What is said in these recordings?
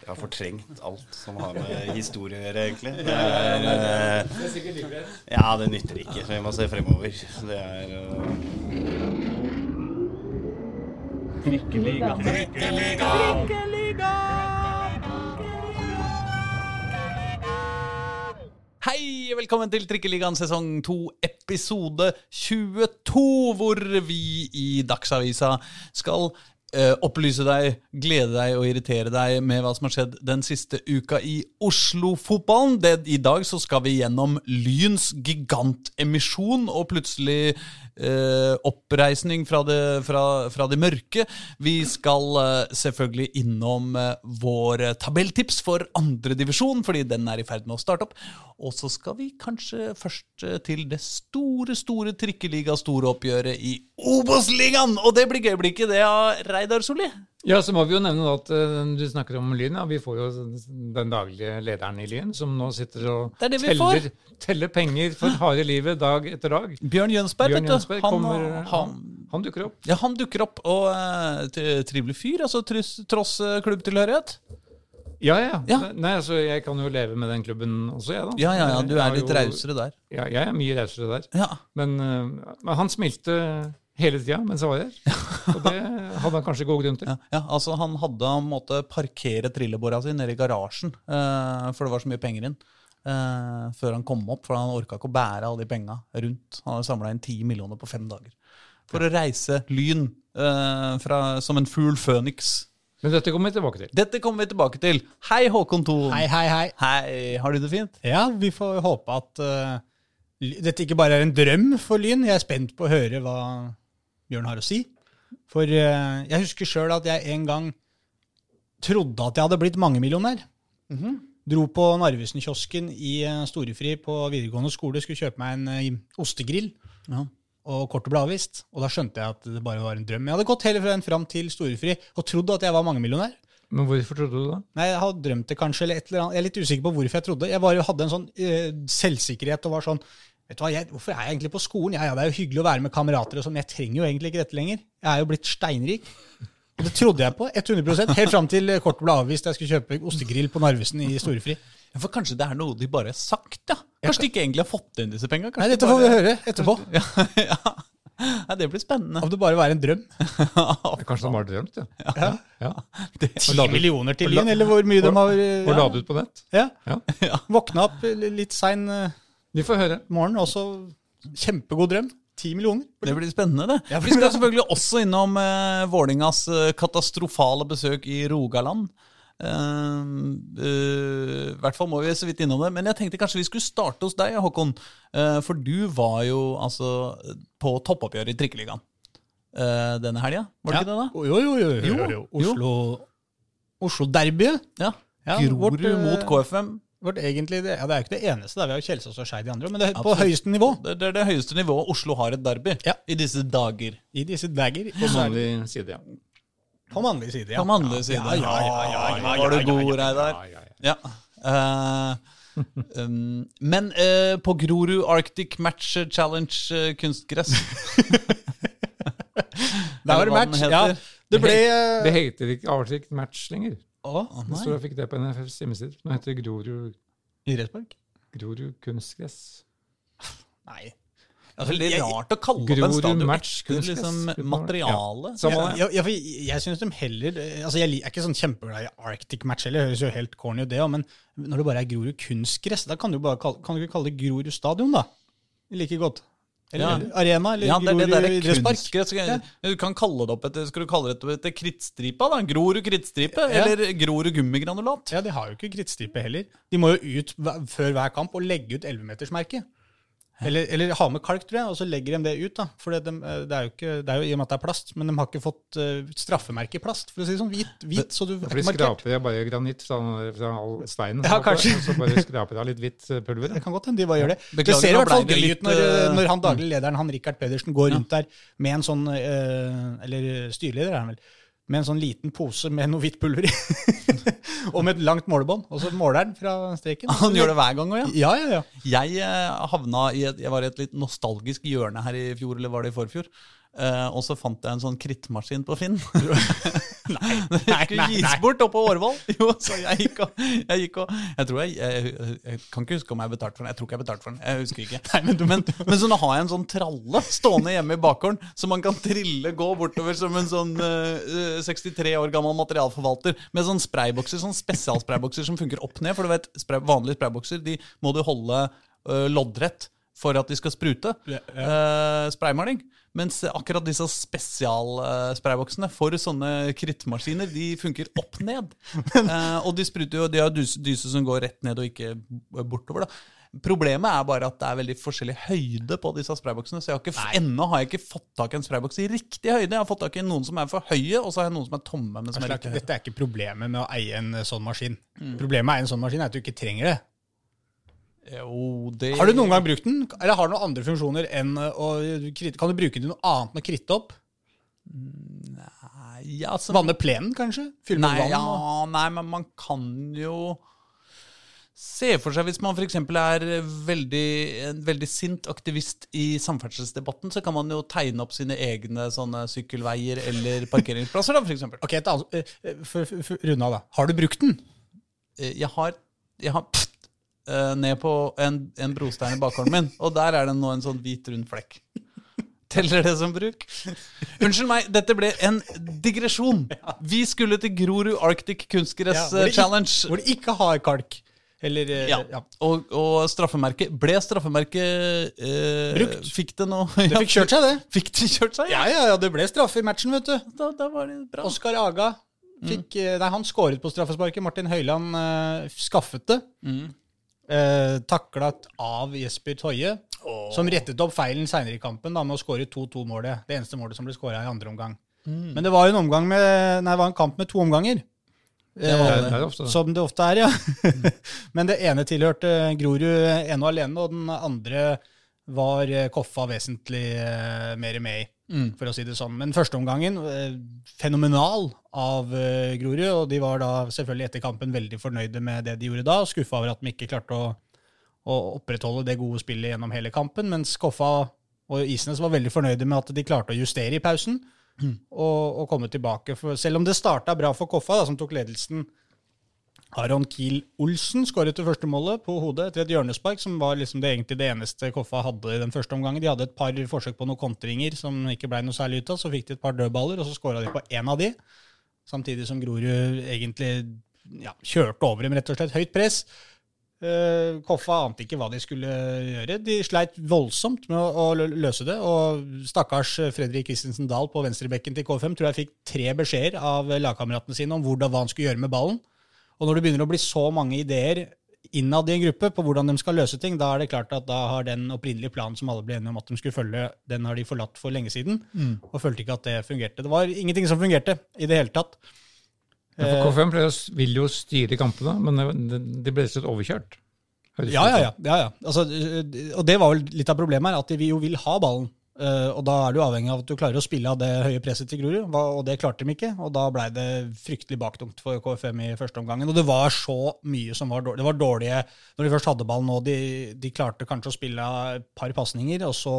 Jeg har fortrengt alt som har med historie å gjøre, egentlig. Det er, eh, ja, det nytter ikke. Så vi må se fremover. Det er uh... Trikkeliga. Trikkeliga. Hei, velkommen til Trikkeligaen sesong 2, episode 22, hvor vi i Dagsavisa skal eh, opplyse deg, glede deg og irritere deg med hva som har skjedd den siste uka i Oslo-fotballen. I dag så skal vi gjennom Lyns gigantemisjon og plutselig eh, oppreisning fra det, fra, fra det mørke. Vi skal eh, selvfølgelig innom eh, vår eh, tabelltips for andredivisjon, fordi den er i ferd med å starte opp. Og så skal vi kanskje først eh, til det store, store trikkeliga-store oppgjøret i Obos-ligaen! Og det blir gøy, blir ikke det, av Reidar Solli? Ja, så må vi jo nevne at eh, du snakker om Lyn. Ja, vi får jo den daglige lederen i Lyn, som nå sitter og Det det teller, teller penger for harde livet dag etter dag. Bjørn Jønsberg, Bjørn vet du. Jønsberg Han, kommer, han, han, han dukker opp. ja, han dukker opp, og eh, trivelig fyr, altså tross, tross eh, klubbtilhørighet. Ja, ja. Ja. Nei, altså, jeg kan jo leve med den klubben også, jeg, da. Ja, ja, ja, du er litt rausere der. Ja, jeg er mye rausere der. Ja. Men, uh, men han smilte hele tida mens jeg var der. Og det hadde han kanskje god grunn til. Ja, ja, altså Han hadde han måtte parkere trillebåra si nede i garasjen, eh, for det var så mye penger inn. eh, før han kom opp, for han orka ikke å bære alle de penga rundt. Han hadde samla inn ti millioner på fem dager. For å reise Lyn eh, fra, som en fugl føniks. Men dette kommer vi tilbake til. Dette kommer vi tilbake til. Hei, Håkon Thon. Hei, hei, hei. Hei, Har du det fint? Ja, vi får håpe at uh, dette ikke bare er en drøm for Lyn. Jeg er spent på å høre hva Bjørn har å si. For eh, jeg husker sjøl at jeg en gang trodde at jeg hadde blitt mangemillionær. Dro på Narvesen-kiosken i eh, Storefri på videregående skole, skulle kjøpe meg en eh, ostegrill. Ja. Og kortet ble avvist. Og da skjønte jeg at det bare var en drøm. Jeg hadde gått hele veien fram til Storefri og trodd at jeg var mangemillionær. Men hvorfor trodde du det? Nei, jeg hadde drømt det kanskje, eller et eller annet. Jeg er litt usikker på hvorfor jeg trodde. Jeg bare hadde en sånn eh, selvsikkerhet og var sånn Vet du hva, jeg, Hvorfor er jeg egentlig på skolen? Ja, ja, Det er jo hyggelig å være med kamerater, og sånn, men jeg trenger jo egentlig ikke dette lenger. Jeg er jo blitt steinrik. Og det trodde jeg på 100% helt fram til kort kortet ble avvist da jeg skulle kjøpe ostegrill på Narvesen i Storefri. Ja, For kanskje det er noe de bare har sagt, ja? Kanskje de ikke egentlig har fått inn disse penga? Nei, dette får vi høre etterpå. Ja, ja. ja, det blir spennende. Om det bare var en drøm. Kanskje de har drømt, ja. Ja. ja. La du- millioner til og Lyn, eller hvor mye de har Og lade ut på nett. ja. Ja. Våkna opp eh, litt sein eh, Vi får høre. morgen, også. kjempegod drøm. 10 millioner. det blir spennende, det. Ja, Vi skal selvfølgelig også innom eh, Vålingas eh, katastrofale besøk i Rogaland. Uh, uh, I hvert fall må vi så vidt innom det. Men jeg tenkte kanskje vi skulle starte hos deg, Håkon. Uh, for du var jo altså på toppoppgjøret i Trikkeligaen eh, denne helga. Var det ikke det, da? Jo, jo, jo. jo, jo, Jo, Oslo, Oslo-derbyet. Ja. Ja, Grorud mot KFM. Vårt egentlig, det, ja, det er jo ikke det eneste, da. vi har jo Kjelsås og Skeid i andre, men det er på Absolutt. høyeste nivå Det, det er det høyeste nivået Oslo har et derby Ja. i disse dager. i disse dager. På mannlig side, ja. På mannlig side, ja. På mannlig side. Ja, ja, ja, ja, ja, ja, Var du ja, ja, god. Reidar? Ja, ja, ja. Ja. Eh, um, men eh, på Grorud Arctic Match Challenge eh, kunstgress Der var det match. Ja, det ble Det heter ikke Arctic Match lenger. Å, Jeg tror jeg fikk det på NFFs hjemmeside. Nå heter det Grorud, Idrettspark? Grorud kunstgress. Nei. Det er rart å kalle opp en stadion etter liksom, materiale. Ja, det. ja, ja, jeg, jeg synes de heller Altså, jeg er ikke sånn kjempeglad i Arctic Match heller, det høres jo helt corny ut, det òg, men når det bare er Grorud kunstgress, da kan du bare kan du ikke kalle det Grorud stadion, da? Like godt. Eller Ja. arena, eller Ja, det er det der idrettspark. Ja. Du kan kalle det opp etter Skal du kalle det opp etter krittstripa? da? Grorud krittstripe? Ja. Eller Grorud gummigranulat? Ja, de har jo ikke krittstripe heller. De må jo ut før hver kamp og legge ut 11-metersmerket. Eller, eller ha med kalk, tror jeg, og så legger de det ut. da. For det, de, det er jo ikke, det er jo i og med at det er plast, men de har ikke fått uh, straffemerke i plast. For å si det sånn, hvit, hvit så du er ikke markert. skraper jeg bare granitt fra, fra all steinen. Ja. Og så bare skraper de av litt hvitt eh, pulver. Det kan godt hende de bare gjør det. Beklager, det ser i hvert fall gøy ut når, eh, når han daglig lederen, han Rikard Pedersen, går rundt der med en sånn uh, Eller styreleder er han vel. Med en sånn liten pose med noe hvitt pulver i. og med et langt målebånd. Og så måler han fra streken. Han gjør det hver gang òg, ja. Ja, ja, ja. Jeg eh, havna i et, jeg var i et litt nostalgisk hjørne her i fjor, eller var det i forfjor. Eh, og så fant jeg en sånn krittmaskin på Finn. Nei, nei, skulle nei, gis nei. bort oppe på Årvoll. Jo, så jeg gikk og Jeg, gikk og, jeg tror jeg, jeg, jeg kan ikke huske om jeg betalte for den. Jeg tror ikke jeg betalte for den. Jeg husker ikke. Nei, men, men, så nå har jeg en sånn tralle stående hjemme i bakgården, så man kan trille gå bortover som en sånn uh, 63 år gammel materialforvalter med sånn spraybokser, sånn spesialspraybokser som funker opp ned. For du vet, spray, vanlige spraybokser de må du holde uh, loddrett for at de skal sprute Ja, eh, spraymaling. Mens akkurat disse spesialsprayboksene for sånne krittmaskiner, de funker opp ned. Eh, og de spruter jo, de har dyse, dyse som går rett ned og ikke bortover. da. Problemet er bare at det er veldig forskjellig høyde på disse sprayboksene. Så jeg har ikke, ennå har jeg ikke fått tak i en sprayboks i riktig høyde. Jeg har fått tak i noen som er for høye, og så har jeg noen som er tomme. men som er riktig høyde. Dette er ikke problemet med å eie en eh, sånn maskin. Problemet med å eie en sånn maskin er at du ikke trenger det. Jo, det... Har du noen gang brukt den, eller har den noen andre funksjoner enn å kritte? Kan du bruke den til noe annet enn å kritte opp? Nei, ja, altså, Vanne plenen, kanskje? Fylle med Nei, vann? ja, og- nei, men man kan jo se for seg Hvis man f.eks. er veldig, en veldig sint aktivist i samferdselsdebatten, så kan man jo tegne opp sine egne sånne sykkelveier eller parkeringsplasser, da, f.eks. Ok, et annet, eh, eh, for, for, for, runde av da. Har du brukt den? Eh, Jeg har, jeg har eh, ned på en, en brostein i bakgården min, og der er det nå en sånn hvit, rund flekk. Teller det som bruk? Unnskyld meg, dette ble en digresjon. Vi skulle til Grorud Arctic Kunstgress Ja, Challenge. eh, ikke- Challenge. Hvor de ikke har kalk. Eller eh, Ja. ja. Og, og straffemerket Ble straffemerket eh, Brukt. Fikk det nå Det fikk kjørt seg, det. Fikk det kjørt seg? Ja, ja, ja, det ble straffe i matchen, vet du. Da, da var det bra. Oskar Aga fikk mm. Nei, han skåret på straffesparket. Martin Høiland eh, skaffet det. Eh, taklet av Jesper Toje, som rettet opp feilen seinere i kampen da, med å skåre 2-2-målet. Det eneste målet som ble skåra i andre omgang. Men det var en, omgang med, nei, det var en kamp med to omganger. Det var Det er ofte. Som det ofte er, ja. Men det ene tilhørte Grorud ene og alene, og den andre var eh, Koffa vesentlig eh, mer med i, Mm. for å si det sånn. Men førsteomgangen eh, fenomenal av eh, Grorud, og de var da selvfølgelig etter kampen veldig fornøyde med det de gjorde da, og skuffa over at de ikke klarte å, å opprettholde det gode spillet gjennom hele kampen, mens Koffa og Isnes var veldig fornøyde med at de klarte å justere i pausen og, og komme tilbake. For selv om det starta bra for Koffa, da, som tok ledelsen Aron Kiel Olsen skåret det første målet på hodet etter et hjørnespark, som var liksom det, egentlig det eneste Koffa hadde i den første omgangen. De hadde et par forsøk på noen kontringer som ikke ble noe særlig ut av. Så fikk de et par dødballer, og så skåra de på én av de. Samtidig som Grorud egentlig ja, kjørte over dem, rett og slett. Høyt press. Eh, Koffa ante ikke hva de skulle gjøre. De sleit voldsomt med å løse det. Og stakkars Fredrik Christensen Dahl på venstrebekken til K5 tror jeg fikk tre beskjeder av lagkameratene sine om hvordan, hva han skulle gjøre med ballen. Og når det begynner å bli så mange ideer innad i en gruppe på hvordan de skal løse ting, da er det klart at da har den opprinnelige planen som alle ble enige om at de skulle følge, den har de forlatt for lenge siden, og følte ikke at det fungerte. Det var ingenting som fungerte i det hele tatt. Ja, for K5 å s- vil jo styre kampene, men det- de ble rett overkjørt. Ja, ja, ja. ja, ja. Altså, øh, og det var vel litt av problemet her, at vi jo vil ha ballen. Øh, og da er du avhengig av at du klarer å spille av det høye presset til Grorud, og det klarte de ikke. Og da blei det fryktelig baktungt for KFM i første omgangen. Og det var så mye som var dårlig. Det var dårlige Når de først hadde ballen nå. de, de klarte kanskje å spille av et par pasninger, og så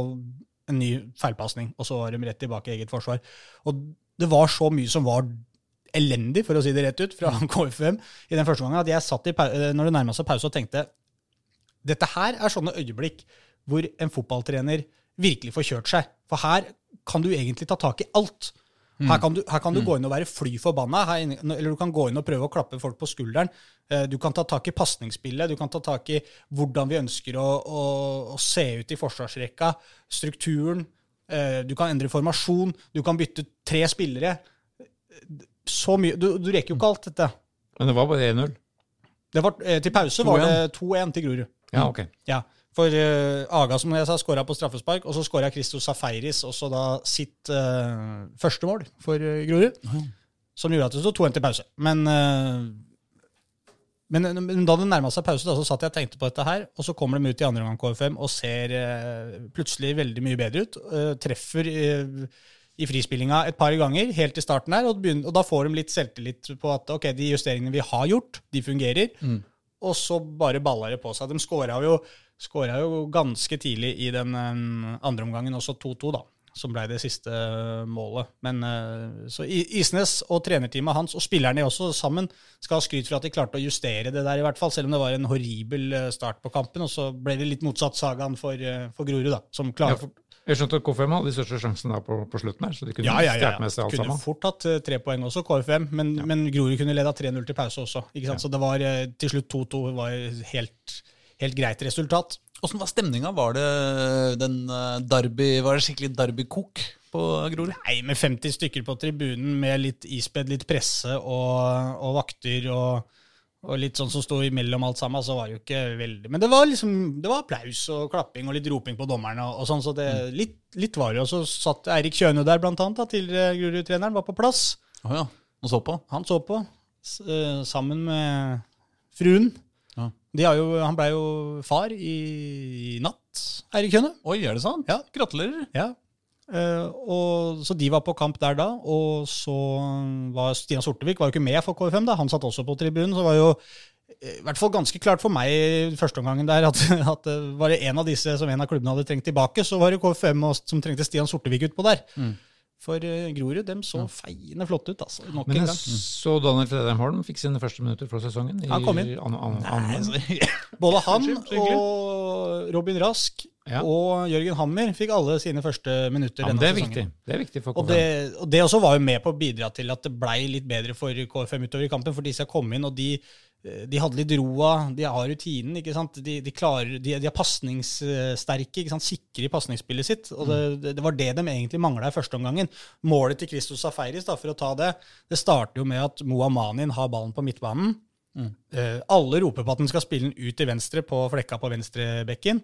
en ny feilpasning, og så var de rett tilbake i eget forsvar. Og det var så mye som var elendig, for å si det rett ut, fra KFM i den første gangen, at jeg satt i, eh, når det nærma seg pause og tenkte dette her er sånne øyeblikk hvor en fotballtrener virkelig får kjørt seg. For her kan du egentlig ta tak i alt. Her kan du, her kan du gå inn og være fly forbanna, her eller du kan gå inn og prøve å klappe folk på skulderen. Eh, Du kan ta tak i pasningsspillet, du kan ta tak i hvordan vi ønsker å, å, å se ut i forsvarsrekka, strukturen. eh, Du kan endre formasjon, du kan bytte tre spillere. Så mye, Du, du rekker jo ikke alt dette. Men det var bare 1-0. Det var, eh, til pause var det 2-1 til Grorud. Ja, ok. Ja, for uh, Aga, som jeg sa, skåra på straffespark, og så skåra Christo Safaris også da sitt uh, første mål for uh, Grorud. Som gjorde at det sto 2-1 til pause. Men, men, men da det nærma seg pause, da, så satt jeg og tenkte på dette her, og så kommer de ut i andre omgang KFM og ser plutselig veldig mye bedre ut. treffer i frispillinga et par ganger helt i starten her, og, begynner, og da får de litt selvtillit på at ok, de justeringene vi har gjort, de fungerer. Og så bare balla det på seg. De skåra jo, jo ganske tidlig i den eh, andre omgangen, også 2-2, da. som ble det siste målet. Men eh, så Isnes og trenerteamet hans, og spillerne også sammen, skal ha skryt for at de klarte å justere det der, i hvert fall, selv om det var en horribel eh, start på kampen. Og så ble det litt motsatt sagaen for, eh, for Grorud, da, som Ja, klarer for- jeg skjønte at KFM hadde de største sjansene da på, på slutten her, så de kunne Ja, ja, ja. ja. med seg alt Kunne sammen. fort hatt eh, tre poeng også, KFM, men, men Grorud kunne leda 3-0 til pause også. ikke sant? Så det var eh, til slutt 2-2 var helt, helt greit resultat. Åssen var stemninga? Var det den eh, derby, var det skikkelig derbykok på Grorud? Nei, med 50 stykker på tribunen med litt ispedd, litt presse og, og vakter og, og litt sånn som sto imellom alt sammen, så var det jo ikke veldig Men det var liksom, det var applaus og klapping og litt roping på dommerne og, og sånn, så det, litt, litt var det. Og så satt Eirik Kjøne der, blant annet, da, tidligere Grorud-treneren, var på plass. Oh, ja. Han så på? Han så på, eh, sammen med fruen. Ja. De har jo, han blei jo far i, i natt, Eirik Kjøne. Oi, er det sant? Ja. Gratulerer. Ja. Eh, og, så de var på kamp der da, og så var Stian Sortevik var jo ikke med for KFM. da, Han satt også på tribunen. så var jo eh, i hvert fall ganske klart for meg i første omgangen der at, at eh, var det en av disse som en av klubbene hadde trengt tilbake, så var det KFM og- som trengte Stian Sortevik utpå der. For uh, Grorud dem så feiende flotte ut, altså. Nok Men en jeg gang. så Daniel Fredheim Holm fikk sine første minutter for sesongen. Han kom inn. an- an- an- Både han Unnskyld, så hyggelig. og Robin Rask Ja. og Jørgen Hammer fikk alle sine første minutter Ja, det er viktig. Det er viktig for Og det, og det også var jo med på å bidra til at det blei litt bedre for KFM utover i kampen, for disse kom inn, og de, eh, de hadde litt roa, de har rutinen, ikke sant? De, de, klarer, de, de er pasningssterke, ikke sant? sikre i pasningsspillet sitt. og det, det, det var det de egentlig mangla i første omgangen. Målet til Christos Safaris, da, for å ta det, det starter jo med at Moa Manin har ballen på midtbanen. Eh, alle roper på at han skal spille den ut til venstre på flekka på venstrebekken.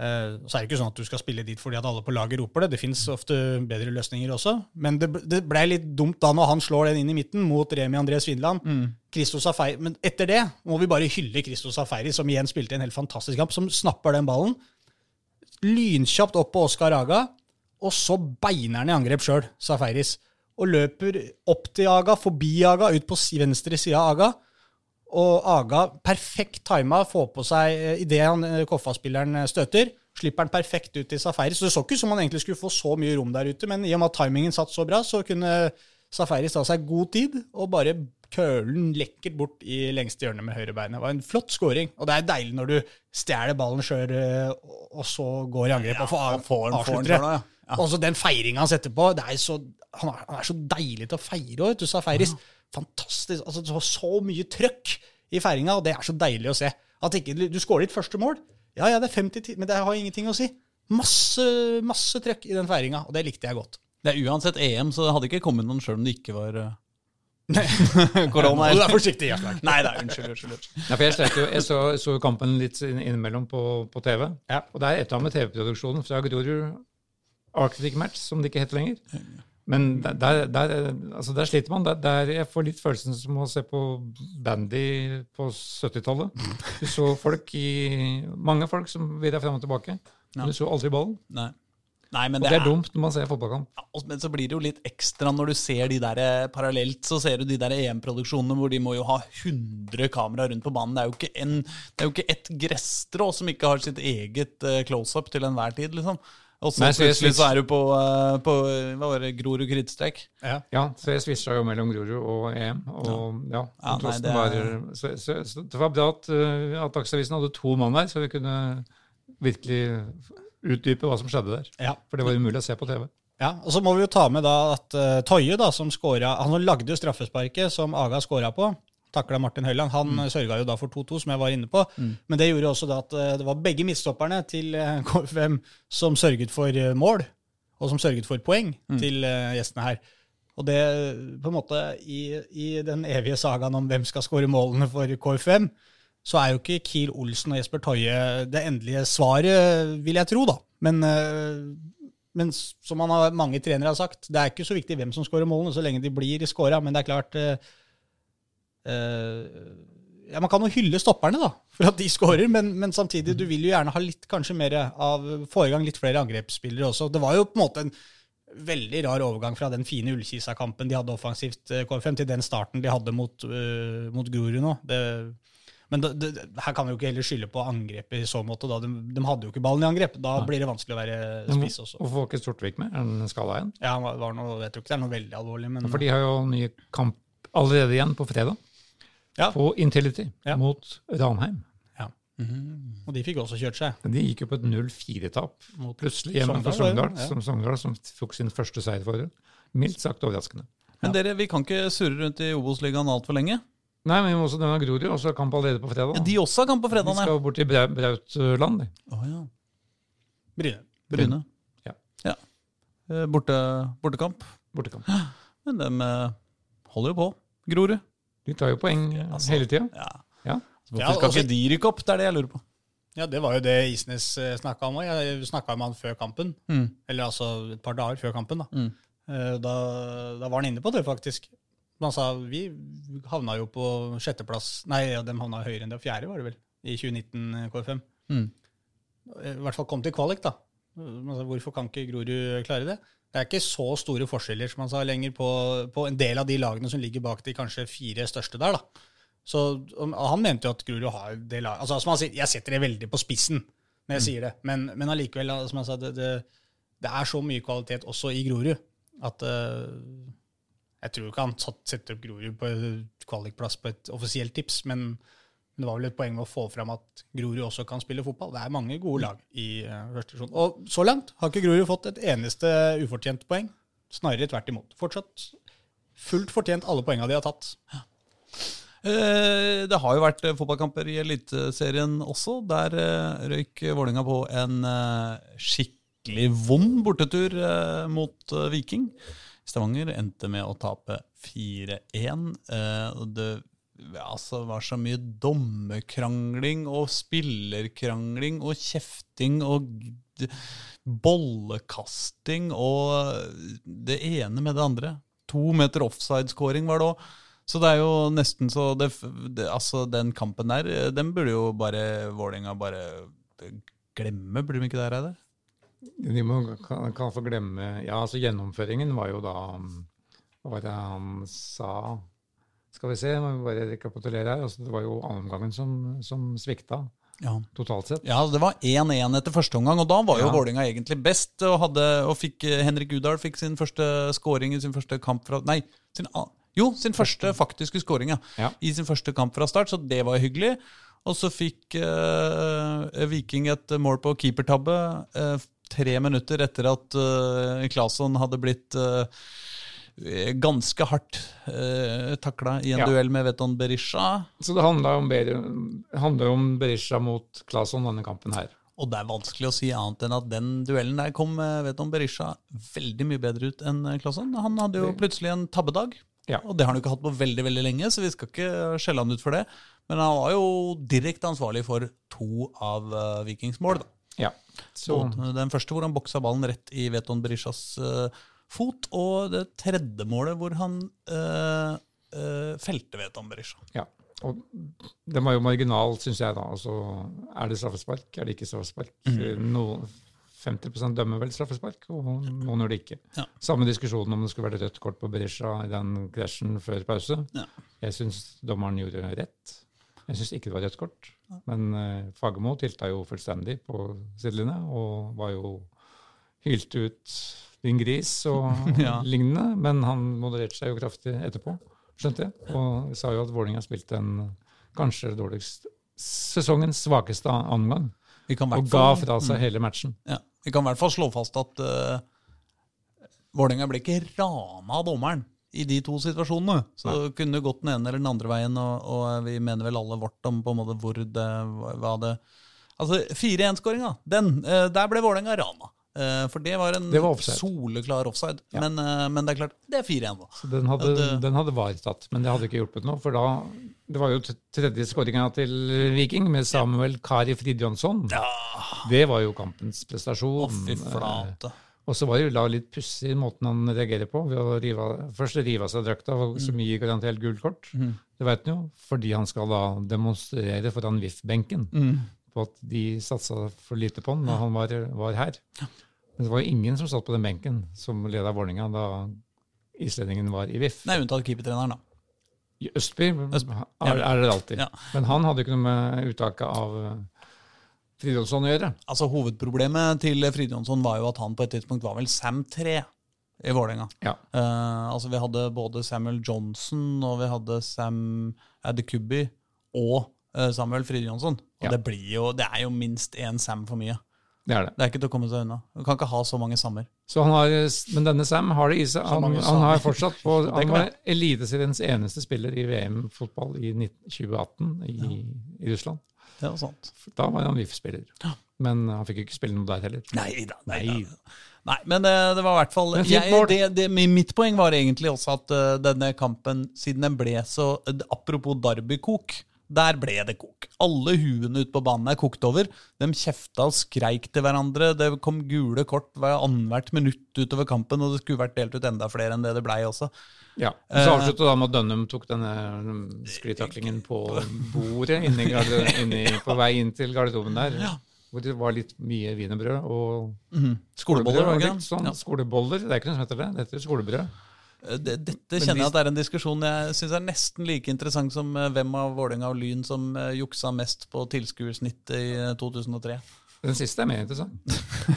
Eh, så er det ikke sånn at du skal spille dit fordi at alle på laget roper det. Det fins ofte bedre løsninger også. Men det, det ble litt dumt da når han slår den inn i midten mot Remi André Svindland. Christos Safari, men etter det må vi bare hylle Christos Safari, som igjen spilte en helt fantastisk kamp, som snapper den ballen. Lynkjapt opp på Oskar Aga, og så beiner han i angrep sjøl, Safaris. Og løper opp til Aga, forbi Aga, ut på venstre side av Aga. Og Aga, perfekt tima, får på seg idet han eh, Koffa-spilleren eh, støter. Slipper han perfekt ut til Safaris. Så det så ikke ut som han egentlig skulle få så mye rom der ute, men i og med at timingen satt så bra, så kunne Safaris ta seg god tid og bare køle den lekkert bort i lengste hjørne med høyrebeinet. Det var en flott scoring. Og det er deilig når du stjeler ballen sjøl, og så går i angrep og får avslutter det. ja. Og så den feiringa han setter på. Det er så, han, er, han er så deilig til å feire òg, du, Safaris. Fantastisk. altså så, så mye trøkk i feiringa, og det er så deilig å se. At ikke, du skårer ditt første mål. Ja, ja, det er 50 men det har ingenting å si. Masse, masse trøkk i den feiringa, og det likte jeg godt. Det er uansett EM, så det hadde ikke kommet noen sjøl om det ikke var uh, korona. Du er forsiktig, Gjerslag. Nei da, unnskyld. unnskyld, unnskyld. Ja, for jeg, jo, jeg så, så kampen litt innimellom på, på TV. Ja. Og det er et eller annet med TV-produksjonen fra Grorud Arctic Match, som det ikke heter lenger. Men der, der, altså der sliter man. Der, der jeg får litt følelsen som å se på bandy på 70-tallet. Du så folk i, mange folk som virra fram og tilbake. Men du så aldri ballen. Nei. Nei, men Og det er dumt når man ser fotballkamp. Ja, Men så blir det jo litt ekstra når du ser de der eh, parallelt, så ser du de der EM-produksjonene hvor de må jo ha 100 kameraer rundt på banen. Det er jo ikke, en, det er jo ikke ett gresstrå som ikke har sitt eget eh, close-up til enhver tid, liksom. Og så plutselig så er du på, eh, på hva var det, Grorud krittstrek. Ja, så jeg switcha jo mellom Grorud og EM. Og ja, Ja, nei, det var, så, så, så det var bra at, uh, at Dagsavisen hadde to mann der, så vi kunne virkelig utdype hva som skjedde der. Ja. For det var umulig å se på TV. Ja, og Så må vi jo ta med da at uh, Toje, da, som skåra Han lagde jo straffesparket som Aga skåra på. Takla Martin Høiland. Han mm. sørga jo da for 2-2, som jeg var inne på. Men det gjorde også at uh, det var begge midtstopperne til uh, KFM som sørget for uh, mål, og som sørget for poeng til uh, gjestene her. Og det, på en måte, i, i den evige sagaen om hvem skal skåre målene for KFM, så er jo ikke Kiel Olsen og Jesper Toje det endelige svaret, vil jeg tro, da. Men, eh, men som har, mange trenere har sagt, det er ikke så viktig hvem som skårer målene, så lenge de blir skåra. Men det er klart eh, eh, ja, Man kan jo hylle stopperne da, for at de skårer, men, men samtidig du vil jo gjerne ha litt kanskje mer av, få i gang litt flere angrepsspillere også. Det var jo på en måte en veldig rar overgang fra den fine Ullkisa-kampen de hadde offensivt, eh, KFM, til den starten de hadde mot, uh, mot Grorud nå. Det Men det, det, her kan vi jo ikke heller skylde på angrepet i så måte. Da. De, de hadde jo ikke ballen i angrep. Da blir det vanskelig å være spiss også. Hvorfor var ikke Stortvik med? Er den skala igjen? Ja, han var, noe, jeg tror ikke det er noe veldig alvorlig, men For de har jo ny kamp allerede igjen på fredag. Ja. På Intility Ja. mot Ranheim. ja. Og de fikk også kjørt seg. De gikk jo på et 0-4-tap plutselig hjemme for Sogndal, som, Sogndal, som tok sin første seier for dem. Mildt sagt overraskende. Men dere, vi kan ikke surre rundt i Obos-ligaen altfor lenge. Nei, men vi må også nevne Grorud, også kamp allerede på fredag. Ja, de også har kamp på fredag, De skal bort til Bra Brautland. de. Oh, ja. Bryne. Bryne. Ja. Ja. Eh, Borte, bortekamp. Bortekamp. Men de eh, holder jo på. Grorud. De tar jo poeng eh, Altså, hele tida. Ja. Ja. Hvorfor Ja, skal også- ikke de rykke opp? Det er det jeg lurer på. Ja, det var jo det Isnes snakka om òg. Jeg snakka med han før kampen. Mm. Eller altså et par dager før kampen. Da, Mm. Eh, da, da var han inne på det, faktisk. Han sa vi havna jo på sjetteplass Nei, ja, de havna høyere enn det. Fjerde, var det vel, i 2019 KFM. Mm. I hvert fall kom til kvalik, da. Altså, hvorfor kan ikke Grorud klare det? Det er ikke så store forskjeller som han sa lenger på, på en del av de lagene som ligger bak de kanskje fire største der. da. Så Han mente jo at Grorud har det laget Altså, som han sier, jeg setter det veldig på spissen når jeg sier det, men, men allikevel, som han sa, det, det, det er så mye kvalitet også i Grorud at uh, Jeg tror ikke han setter opp Grorud på kvalikplass på et offisielt tips, men det var vel et poeng med å få fram at Grorud også kan spille fotball. Det er mange gode lag i uh, første divisjon. Og så langt har ikke Grorud fått et eneste ufortjent poeng. Snarere tvert imot. Fortsatt fullt fortjent alle poengene de har tatt. Eh, Det har jo vært eh, fotballkamper i Eliteserien også. Der eh, røyk Vålerenga på en eh, skikkelig vond bortetur eh, mot eh, Viking. Stavanger endte med å tape 4-1. eh, Det altså, var så mye dommerkrangling og spillerkrangling og kjefting og bollekasting og det ene med det andre. To meter offside-scoring var det òg. Så det er jo nesten så det, det, Altså, den kampen der, den burde jo bare Vålerenga bare glemme, burde de ikke det, Reidar? De må, kan, kan få glemme Ja, altså gjennomføringen var jo da Hva var det han sa? Skal vi se, må vi bare rekapitulere her. Altså, det var jo andreomgangen som, som svikta Ja. totalt sett. Ja, det var 1-1 etter første omgang, og da var jo Ja. Vålinga egentlig best. Og, hadde, og fikk eh, Henrik Udal fikk sin første scoring i sin første kamp fra Nei, sin, jo, sin første faktiske scoring, ja. Ja. I sin første kamp fra start, så det var hyggelig. Og så fikk eh, Viking et mål på keepertabbe eh, tre minutter etter at uh, Claesson hadde blitt eh, ganske hardt eh, takla i en Ja. duell med Veton Berisha. Så det handla om, om Berisha mot Claesson denne kampen her. Og det er vanskelig å si annet enn at den duellen der kom eh, Veton Berisha veldig mye bedre ut enn eh, Claesson. Han hadde jo plutselig en tabbedag, Ja. og det har han jo ikke hatt på veldig veldig lenge, så vi skal ikke skjelle han ut for det. Men han var jo direkte ansvarlig for to av uh, Vikings mål. da. Ja. Så, Den første hvor han boksa ballen rett i Veton Berishas eh, fot, og det tredje målet hvor han øh, øh, felte Veton Berisha. ja. Og den var jo marginal, syns jeg, da. Altså, er det straffespark, er det ikke straffespark? Noen- 50 dømmer vel straffespark, og noen gjør det ikke. Ja. Samme diskusjon om det skulle vært rødt kort på Berisha i den krasjen før pause. Ja. Jeg syns dommeren gjorde rett. Jeg syns ikke det var rødt kort. Men uh, Fagermo tilta jo fullstendig på sidelinja og var jo hylte ut din gris og Ja. lignende. Men han modererte seg jo kraftig etterpå, skjønte jeg. Og sa jo at Vålerenga spilte en kanskje dårligst sesongens svakeste omgang. Og ga fra seg hele matchen. Ja, Vi kan i hvert fall slå fast at uh, Vålerenga ble ikke rana av dommeren i de to situasjonene. Så det kunne gått den ene eller den andre veien, og, og vi mener vel alle vårt om på en måte hvor det var det Altså 4-1-skåringa, den, eh, der ble Vålerenga rana. Eh, for det var en Det var offside. soleklar offside. Ja. Men, eh, men det er klart, det er 4-1, da. Den hadde, Ja, det- den hadde VAR tatt, men det hadde ikke hjulpet noe. For da Det var jo tredje skåringa til Viking med Samuel Kari Fridjonsson. Det var jo kampens prestasjon. Å, fy flate. Og så var det jo da litt pussig måten han reagerer på. ved å rive, Først rive av seg drakta, Mm. som gir garantert gult kort. Det vet han jo, fordi han skal da demonstrere foran VIF-benken Mm. På at de satsa for lite på han da han var, var her. Men det var jo ingen som satt på den benken som leda Vålerenga da islendingen var i VIF. Nei, unntatt keepertreneren, da. I Østby er, er det alltid. Ja. Men han hadde jo ikke noe med uttaket av eh, Fridtjonsson å gjøre. Altså Hovedproblemet til Fridtjonsson var jo at han på et tidspunkt var vel Sam 3 i Vålerenga. Ja. Uh, altså Vi hadde både Samuel Johnson og vi hadde Sam Adekubi og eh, Samuel Fridtjonsson. Og Ja. det, blir jo, det er jo minst én Sam for mye. Det er det. Det er ikke til å komme seg unna. Du kan ikke ha så mange Sammer. Så han har, men denne Sam har det i seg. Han, han har fortsatt på, Han var. Eliteseriens eneste spiller i VM-fotball i 2018 i, i Russland. Det var sant. Da var han VIF-spiller. Men han fikk jo ikke spille noe der heller. Nei da. Nei, Nei. da. Nei, men det, det var i hvert fall jeg, det, det, Mitt poeng var egentlig også at uh, denne kampen, siden den ble så Apropos Derby-kok. Der ble det kok. Alle huene ute på banen er kokt over. De kjefta og skreik til hverandre. Det kom gule kort hver annethvert minutt utover kampen, og det skulle vært delt ut enda flere enn det det blei også. Ja, Så avsluttet da med at Dunham tok denne mm, sklittaklingen på bordet inni inni, på vei inn til garderoben der. Hvor det var litt mye wienerbrød og mm -hmm. skoleboller. sånn. Ja. Skoleboller, det er ikke noe som heter det. Det heter skolebrød. Eh, det- Dette kjenner jeg at det er en diskusjon jeg syns er nesten like interessant som eh, hvem av Vålerenga og Lyn som eh, juksa mest på tilskuersnittet i eh, 2003. Den siste er mer interessant.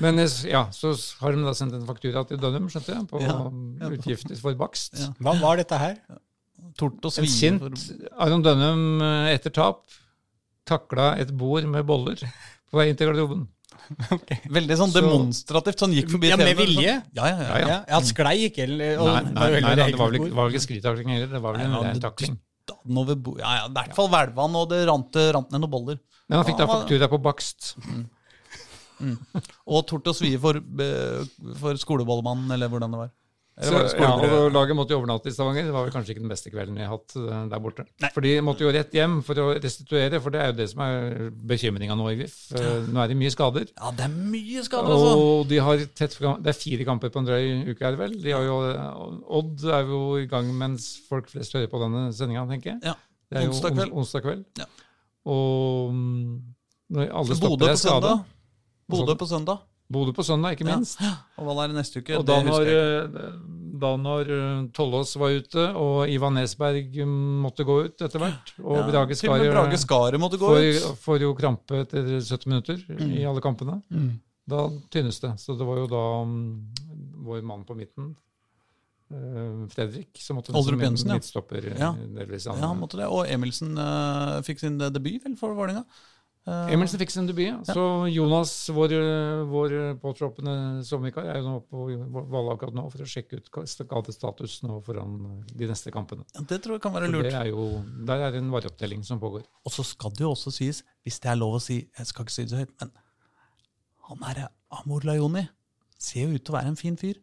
Men ja, så har de da sendt en faktura til Dunham, skjønte jeg, på Ja. utgifter for bakst. Ja. Hva var dette her? Tort og En kjent sint Aron Dunham eh, etter tap takla et bord med boller på vei inn til garderoben. Veldig sånn demonstrativt. Sånn gikk forbi Ja, med sånn. vilje? Ja, ja, ja. Ja, ja. Sklei ikke, eller og Nei, nei, var nei, det var vel ikke, sklitakling heller, det var vel en Nei, takling. Over Ja, ja, I hvert fall hvelva han, og det rant, rant ned noen boller. Men han fikk da faktura på bakst. Og tort og svie for, eh, for skolebollemannen, eller hvordan det var. Så, ja, og Laget måtte jo overnatte i Stavanger. Det var vel kanskje ikke den beste kvelden jeg har hatt eh, der borte. Nei. For de måtte jo rett hjem for å restituere, for det er jo det som er bekymringa nå i VIF. Eh, Nå er det mye skader. Ja, det er mye skader altså. Og de har tett, det er fire kamper på en drøy uke, er det vel. De har jo, Odd er jo i gang mens folk flest hører på denne sendinga, tenker jeg. Ja, Det er jo onsdag kveld. ons- onsdag kveld. Ja. Og mm, alle stopper er på søndag. skada. Bodø på søndag. Bodø på søndag, ikke Ja. minst. Og hva er det neste uke? Og Det da når, ikke. eh, da når eh, Tollås var ute, og Ivan Nesberg mm, måtte gå ut etter hvert, og Ja, Brage til og med Skar Brage Skare måtte gå får, ut. får jo krampe etter 70 minutter Mm. i alle kampene, da tynnes det. Så det var jo da um, vår mann på midten, eh, Fredrik, som måtte Oldrup Jensen, ja. midtstopper. eh, Ja. delvis. Ja, han måtte det. Og Emilsen uh, fikk sin eh, debut vel for Vålerenga. Eh, Emilsen fikk sin debut, ja. Så Jonas, vår, eh, vår påtroppende sommervikar, er jo nå på Valle akkurat nå for å sjekke ut skadestatus nå foran de neste kampene. ja, det tror jeg kan være lurt. det er jo, der er det en vareopptelling som pågår. Og så skal det jo også sies, hvis det er lov å si Jeg skal ikke si det så høyt, men han er Amor Lajoni. Ser jo ut til å være en fin fyr.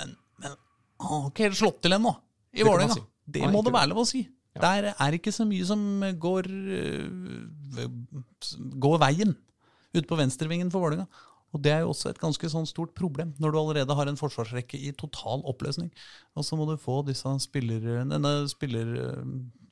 Men, men han har ikke helt slått til ennå, i Det Vålerenga. si. Det må det det. være lov å si. Ja. Der er ikke så mye som går øh, går veien ute på venstrevingen for Vålerenga. Og Det er jo også et ganske sånn stort problem, når du allerede har en forsvarsrekke i total oppløsning. Og så må du få disse spiller... Spiller...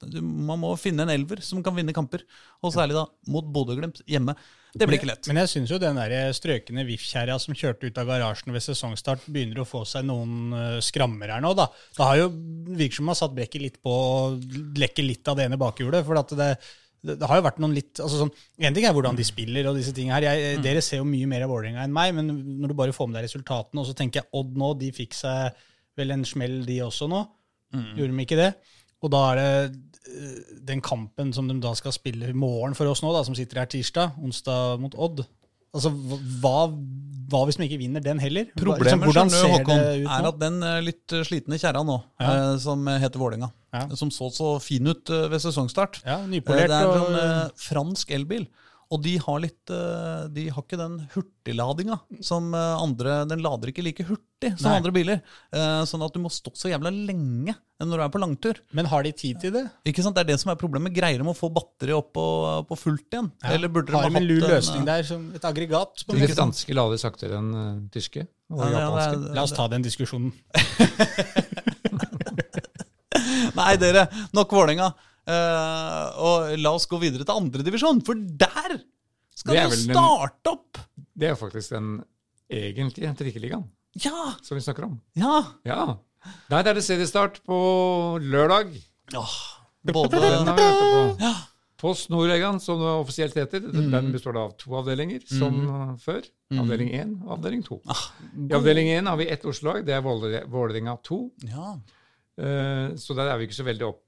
du- Man må finne en elver som kan vinne kamper. Og særlig da mot Bodø-Glimt hjemme. Det blir ikke lett. Men jeg syns jo den der strøkne VIF-kjerra som kjørte ut av garasjen ved sesongstart, begynner å få seg noen eh, skrammer her nå, da. Det har jo virker som man har satt brekket litt på og lekker litt av det ene bakhjulet. For at det, det, det har jo vært noen litt altså sånn, En ting er hvordan de spiller og disse tingene her. Jeg, Dere ser jo mye mer av Vålerenga enn meg, men når du bare får med deg resultatene, og så tenker jeg Odd nå, de fikk seg vel en smell, de også nå. Gjorde de ikke det? Og da er det eh, den kampen som de da skal spille i morgen for oss nå, da, som sitter her tirsdag, onsdag mot Odd. Altså, hva, hva hvis man ikke vinner den heller? Problemet liksom, skjønner ser Håkon, er at den eh, litt eh, slitne kjerra nå, Ja. eh, som heter Vålerenga, Ja. som så så fin ut eh, ved sesongstart Ja, nypolert Det er og sånn eh, fransk elbil. Og de har litt eh, De har ikke den hurtigladinga som eh, andre Den lader ikke like hurtig som Nei. andre biler. Eh, Sånn at du må stå så jævla lenge når du er på langtur. Men har de tid til det? Ikke sant? Det er det som er problemet. Greier de å få batteriet opp på, på fullt igjen? Ja. Eller burde de har ha de en lur løsning der, som et aggregat? På en De måte? franske lader saktere enn tyske og Ja, ja, japanske. det er- La oss ta den diskusjonen. Nei, dere, nok Vålerenga. Eh, og la oss gå videre til andredivisjon, for der skal Det det starte opp! Det er jo faktisk den egentlige trikkeligaen Ja! som vi snakker om. Ja! Ja. Der er det seriestart på lørdag. Både Den har vi på. Post Nordlegan, som det offisielt heter, den består da av to avdelinger, som mm. før. Avdeling 1 og avdeling 2. I avdeling 1 har vi ett Oslo-lag, det er Våler- Vålerenga 2. Ja. Uh, Så der er vi ikke så veldig opp,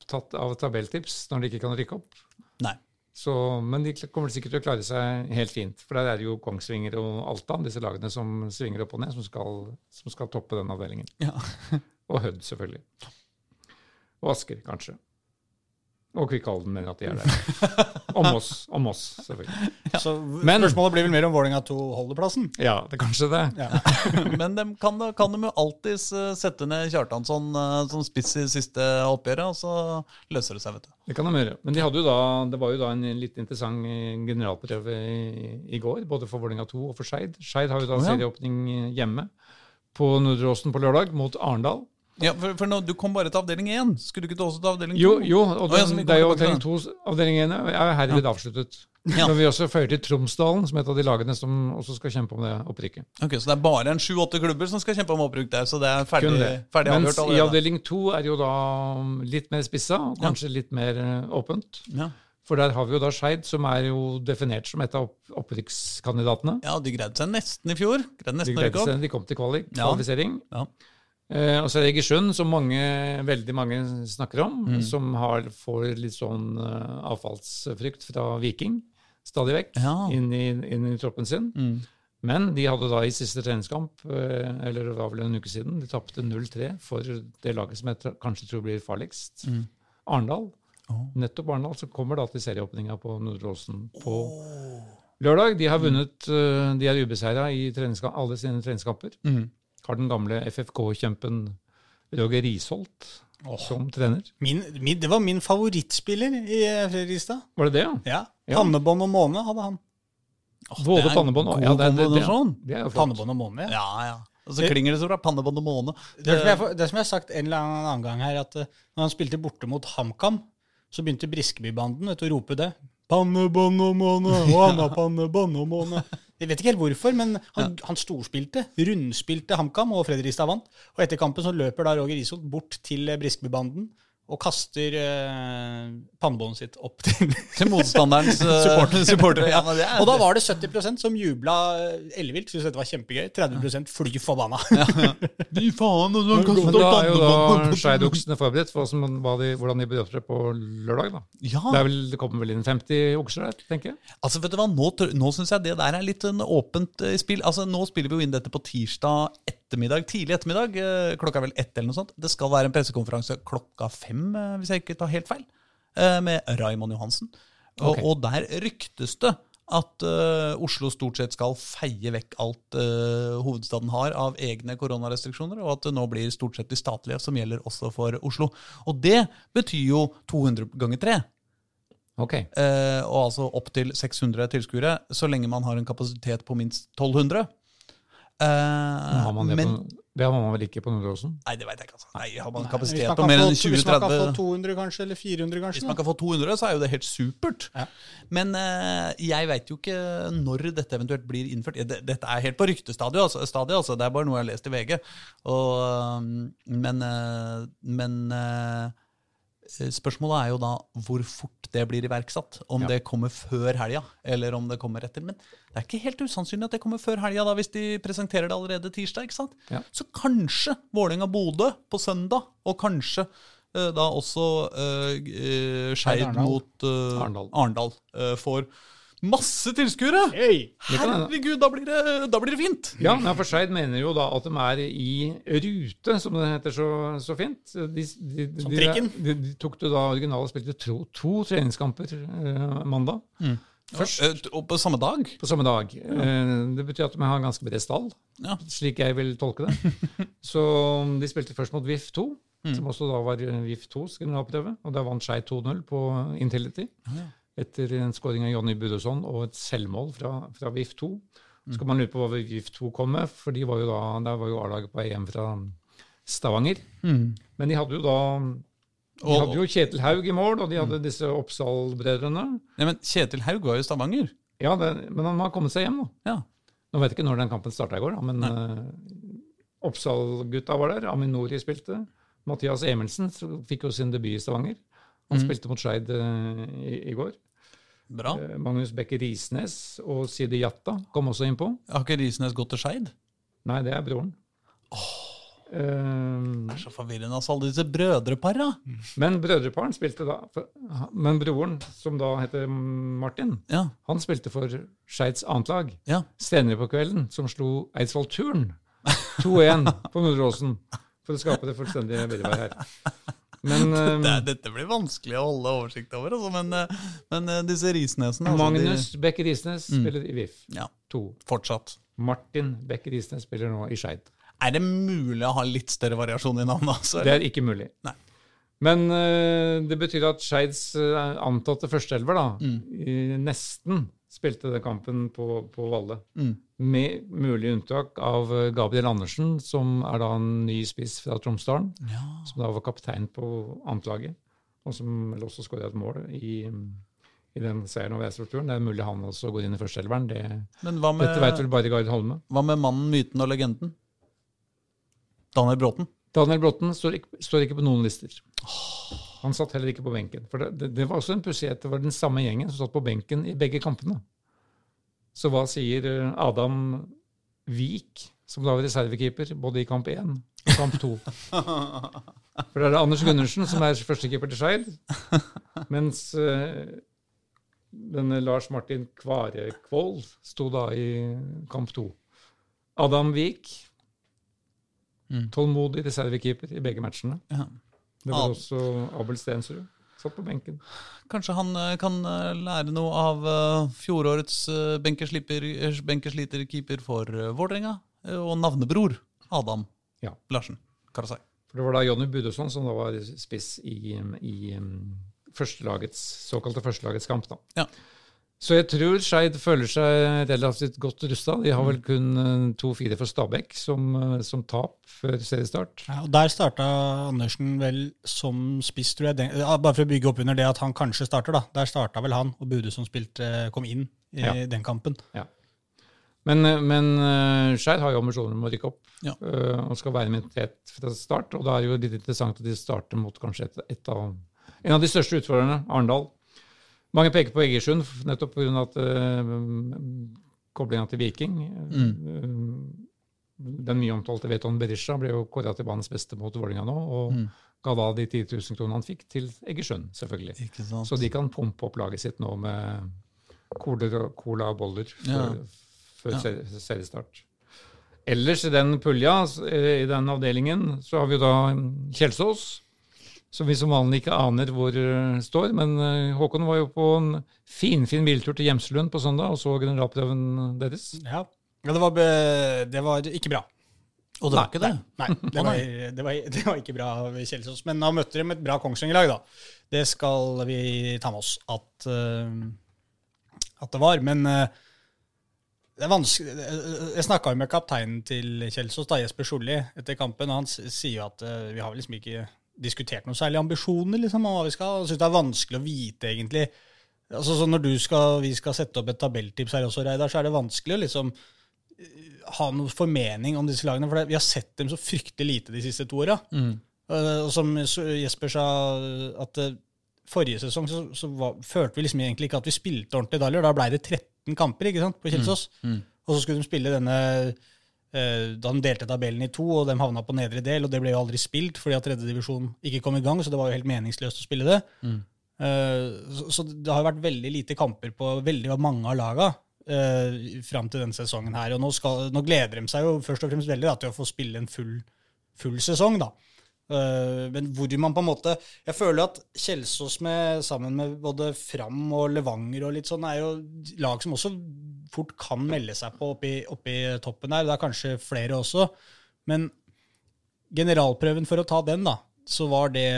opptatt av tabelltips når de ikke kan rykke opp. Nei. Så, men de kommer sikkert til å klare seg helt fint. For der er det jo Kongsvinger og Alta, disse lagene som svinger opp og ned, som skal, som skal toppe den avdelingen. Ja. Og Hødd, selvfølgelig. Og Asker, kanskje. Og Kvikkhalden mener at de er der. Om oss, om oss selvfølgelig. Så Men- spørsmålet blir vel mer om Vålerenga 2 holder plassen. Ja, det er kanskje det. Men de kan, da- kan de jo alltids eh, sette ned Kjartansson eh, som spiss i siste oppgjøret, og så løser det seg, vet du. Det kan de gjøre. Men de hadde jo da, det var jo da en litt interessant eh, generalprøve i, i går, både for Vålerenga 2 og for Skeid. Skeid har jo da oh, ja. serieåpning hjemme på Nordre Åsen på lørdag mot Arendal. Ja, for, for nå, Du kom bare til avdeling 1. Skulle du ikke også til avdeling 2? Jo, jo, og den, vi det er jo avdeling tilbake 2, avdeling 1 er herved avsluttet. Ja. Men vi også føyer til Tromsdalen, som er et av de lagene som også skal kjempe om det opprykket. Ok, Så det er bare en sju-åtte klubber som skal kjempe om opprykk der, så det er ferdig, det. ferdig Mens avgjort i avdeling 2 er jo da litt mer spissa, og kanskje litt mer eh, åpent. Ja. For der har vi jo da Skeid, som er jo definert som et av opprykkskandidatene. ja, de greide seg nesten i fjor. Greide De, nesten de greide seg, de kom til kvalik, Ja. Ja. Eh, og så er det Egersund, som mange, veldig mange snakker om, Mm. som har, får litt sånn eh, avfallsfrykt fra Viking stadig vekk Ja. inn, i, inn i troppen sin. Mm. Men de hadde da i siste treningskamp, eh, eller det var vel en uke siden, de tapte 0-3 for det laget som jeg kanskje tror blir farligst. Mm. Arendal. Nettopp Arendal, som kommer da til serieåpninga på Nordre Åsen på lørdag. De har vunnet, eh, de er ubeseira i alle sine treningskamper. Mm. Har den gamle FFK-kjempen Roger Risholt som trener. Min, min, det var min favorittspiller i eh, Fredrikstad. Var det det, ja? Ja. Pannebånd og måne hadde han. Både det er pannebånd og ja, det, er- det, det, det er. Pannebånd og måne, ja. Ja, ja. Og så klinger det så bra. Pannebånd og måne. Det, som jeg, det som jeg har sagt en eller annen gang her, at eh, når han spilte borte mot HamKam, så begynte Briskebybanden å rope det. Pannebånd og måne, og han har pannebånd og måne. Jeg vet ikke helt hvorfor, men han, han storspilte. Rundspilte HamKam, og Fredrikstad vant. Og etter kampen så løper da Roger Isholt bort til Briskebybanden og kaster eh, pannebåndet sitt opp til Til motstanderens eh, Supporter. ja. Ja, men det er, Og da var det 70% som jubla eh, ellevilt, syntes dette var kjempegøy. 30 fly forbanna. Fy faen, og så Men da er jo da skeidoksene forberedt for hva de, hvordan de bør opptre på lørdag. da. Ja, Det, er vel, det kommer vel inn 50 okser der, tenker jeg. altså vet du hva, Nå, nå syns jeg det der er litt en åpent eh, spill. Altså Nå spiller vi jo inn dette på tirsdag ettermiddag, tidlig ettermiddag. eh, Klokka er vel ett eller noe sånt. Det skal være en pressekonferanse klokka fem, eh, hvis jeg ikke tar helt feil, eh, med Raymond Johansen. Og, Ok. og der ryktes det at uh, Oslo stort sett skal feie vekk alt uh, hovedstaden har av egne koronarestriksjoner, og at det nå blir stort sett de statlige som gjelder også for Oslo. Og det betyr jo 200 ganger 3. Ok. Uh, og altså opp til 600 tilskuere, så lenge man har en kapasitet på minst 1200. Eh, Har man det, men, på, det har man vel ikke på Nordåsen? Nei, det veit jeg ikke. altså. Nei, Har man kapasitet på mer enn 20-30 Hvis man kan få 200 kanskje, eller 400 kanskje. Hvis man kan få 200, så er jo det helt supert. Ja. Men uh, jeg veit jo ikke når dette eventuelt blir innført. Ja, det- Dette er helt på ryktestadiet. Altså, stadiet, altså. Det er bare noe jeg har lest i VG. Og, um, men uh, men eh, spørsmålet er jo da hvor fort det blir iverksatt. Om Ja. det kommer før helga, eller om det kommer etter. Men det er ikke helt usannsynlig at det kommer før helga, hvis de presenterer det allerede tirsdag. ikke sant? Ja. Så kanskje Vålerenga-Bodø på søndag, og kanskje uh, da også uh, Skeid mot uh, Arendal. Eh, får masse tilskuere! Hende. Herregud, da blir det, da blir det fint! Ja, men for Skeid mener jo da at de er i rute, som det heter så, så fint. De, de, de, Som trikken. De, de tok det da originale og spilte to, to treningskamper eh, mandag. Først, Eh, og på samme dag. På samme dag. Ja. det betyr at de har en ganske bred stall, Ja. slik jeg vil tolke det. Så de spilte først mot VIF 2, som også da var VIF 2s generalprøve. Og da vant Skei 2-0 på Intility. Etter en skåring av Jonny Budesson og et selvmål fra, fra VIF 2. Så skal man lure på hva VIF 2 kom med, for de var jo da, der var jo A-laget på EM fra Stavanger. Men de hadde jo da de hadde jo Kjetil Haug i mål, og de hadde disse Oppsal-brødrene. Nei, men Kjetil Haug var jo i Stavanger. Ja, det, men han har kommet seg hjem, nå. Ja. Nå vet jeg ikke når den kampen starta i går, da, men uh, Oppsal-gutta var der. Aminori spilte. Mathias Emelsen fikk jo sin debut i Stavanger. Han spilte mot Skeid eh, i, i går. Bra. Eh, Magnus Bekke Risnes og Sidi Jatta kom også innpå. Har ikke Risnes gått til Skeid? Nei, det er broren. Eh, Det er så forvirrende, altså. Alle disse brødrepara. men brødreparen spilte da Men broren, som da heter Martin, Ja. han spilte for Skeids annet lag. ja. Senere på kvelden, som slo Eidsvoll Turn 2-1 på Nordreåsen. For å skape det fullstendige virvaret her. Men dette, er- dette blir vanskelig å holde oversikt over, altså. Men, eh, men eh, disse risnesene altså, Magnus Beck Risnes spiller i VIF Ja, To. fortsatt. Martin Bekke Risnes spiller nå i Skeid. Er det mulig å ha litt større variasjon i navnet? Altså? Det er ikke mulig. Nei. Men uh, det betyr at Skeids eh, antatte førsteelver da, Mm. i nesten spilte den kampen på, på Valle. Mm. Med mulig unntak av eh, Gabriel Andersen, som er da en ny spiss fra Tromsdalen. Ja. Som da var kaptein på annetlaget, og som vel også skåra et mål i, i den seieren over Eidsvollturen. Det er mulig han også går inn i førsteelveren. Det, Men med, dette vet vel bare Gard Holme. hva med mannen, myten og legenden? Daniel Bråten. Daniel Bråten står ikke, står ikke på noen lister. Han satt heller ikke på benken. For det, det, det var også en pussighet. Det var den samme gjengen som satt på benken i begge kampene. Så hva sier eh, Adam Vik, som da var reservekeeper både i kamp 1 og kamp 2? For det er det Anders Gundersen som er førstekeeper til Skeid, mens eh, denne Lars Martin Kvarekvold sto da i kamp 2. Adam Vik, tålmodig reservekeeper i begge matchene. Ja. Det var også Abel Stensrud. Satt på benken. Kanskje han eh, kan eh, lære noe av eh, fjorårets benkesliterkeeper for Vålerenga, og navnebror Adam Ja. Larsen Karasai. For det var da Jonny Budøsson som da var spiss i, i um, førstelagets, såkalte førstelagets kamp. da. Ja. Så jeg tror Skeid føler seg relativt godt rusta. De har vel kun eh, 2-4 for Stabæk som, eh, som tap før seriestart. Ja, og Der starta Andersen vel som spiss, tror jeg. Den, bare for å bygge opp under det at han kanskje starter, da. Der starta vel han, og Bude som spilte, kom inn i Ja. den kampen. Men, eh, men uh, Skeid har jo ambisjoner om å rykke opp Ja. eh, og skal være med tett fra start. Og da er det jo litt interessant at de starter mot kanskje et, et av, en av de største utfordrerne, Arendal. Mange peker på Egersund nettopp pga. uh, koblinga til Viking Mm. Den mye omtalte Veton Berisha ble jo kåra til banens beste mot Vålerenga nå, og ga da de 10 000 kronene han fikk, til Egersund, selvfølgelig. Så de kan pumpe opp laget sitt nå med cola, cola og boller før, før Ja. ser- seriestart. Ellers i den pulja, eh, i den avdelingen, så har vi da mm, Kjelsås, som vi som vanlig ikke aner hvor eh, står. Men eh, Håkon var jo på en finfin biltur til Gjemselund på søndag og så generalprøven deres. Ja, ja det, var be, det var ikke bra. Og det var ikke det? Nei, det var, det var, det var ikke bra ved Kjelsås. Men da møtte de et bra Kongsvinger-lag, da. Det skal vi ta med oss at, uh, at det var. Men uh, det er vanskelig Jeg snakka med kapteinen til Kjelsås, da, Jesper Solli, etter kampen, og han sier jo at uh, vi har liksom ikke diskutert noen særlige ambisjoner liksom, om hva vi skal. Jeg syns det er vanskelig å vite, egentlig. Altså, så Når du skal, vi skal sette opp et tabelltips her også, Reidar, så er det vanskelig å liksom ha noen formening om disse lagene. For vi har sett dem så fryktelig lite de siste to åra. Mm. og som Jesper sa, at eh, forrige sesong så, så var, følte vi liksom egentlig ikke at vi spilte ordentlig da. Da ble det 13 kamper ikke sant, på Kjelsås. Og så skulle de spille denne eh, Da de delte tabellen i to, og de havna på nedre del, og det ble jo aldri spilt fordi at tredjedivisjon ikke kom i gang, så det var jo helt meningsløst å spille det. Mm. så, så det har vært veldig lite kamper på veldig mange av laga uh, fram til denne sesongen her. Og nå, skal, nå gleder de seg jo først og fremst veldig da, til å få spille en full, full sesong, da. Eh, men hvor man på en måte Jeg føler at Kjelsås med, sammen med både Fram og Levanger og litt sånn, er jo lag som også fort kan melde seg på oppi, oppi toppen her. Det er kanskje flere også. Men generalprøven for å ta den, da, så var det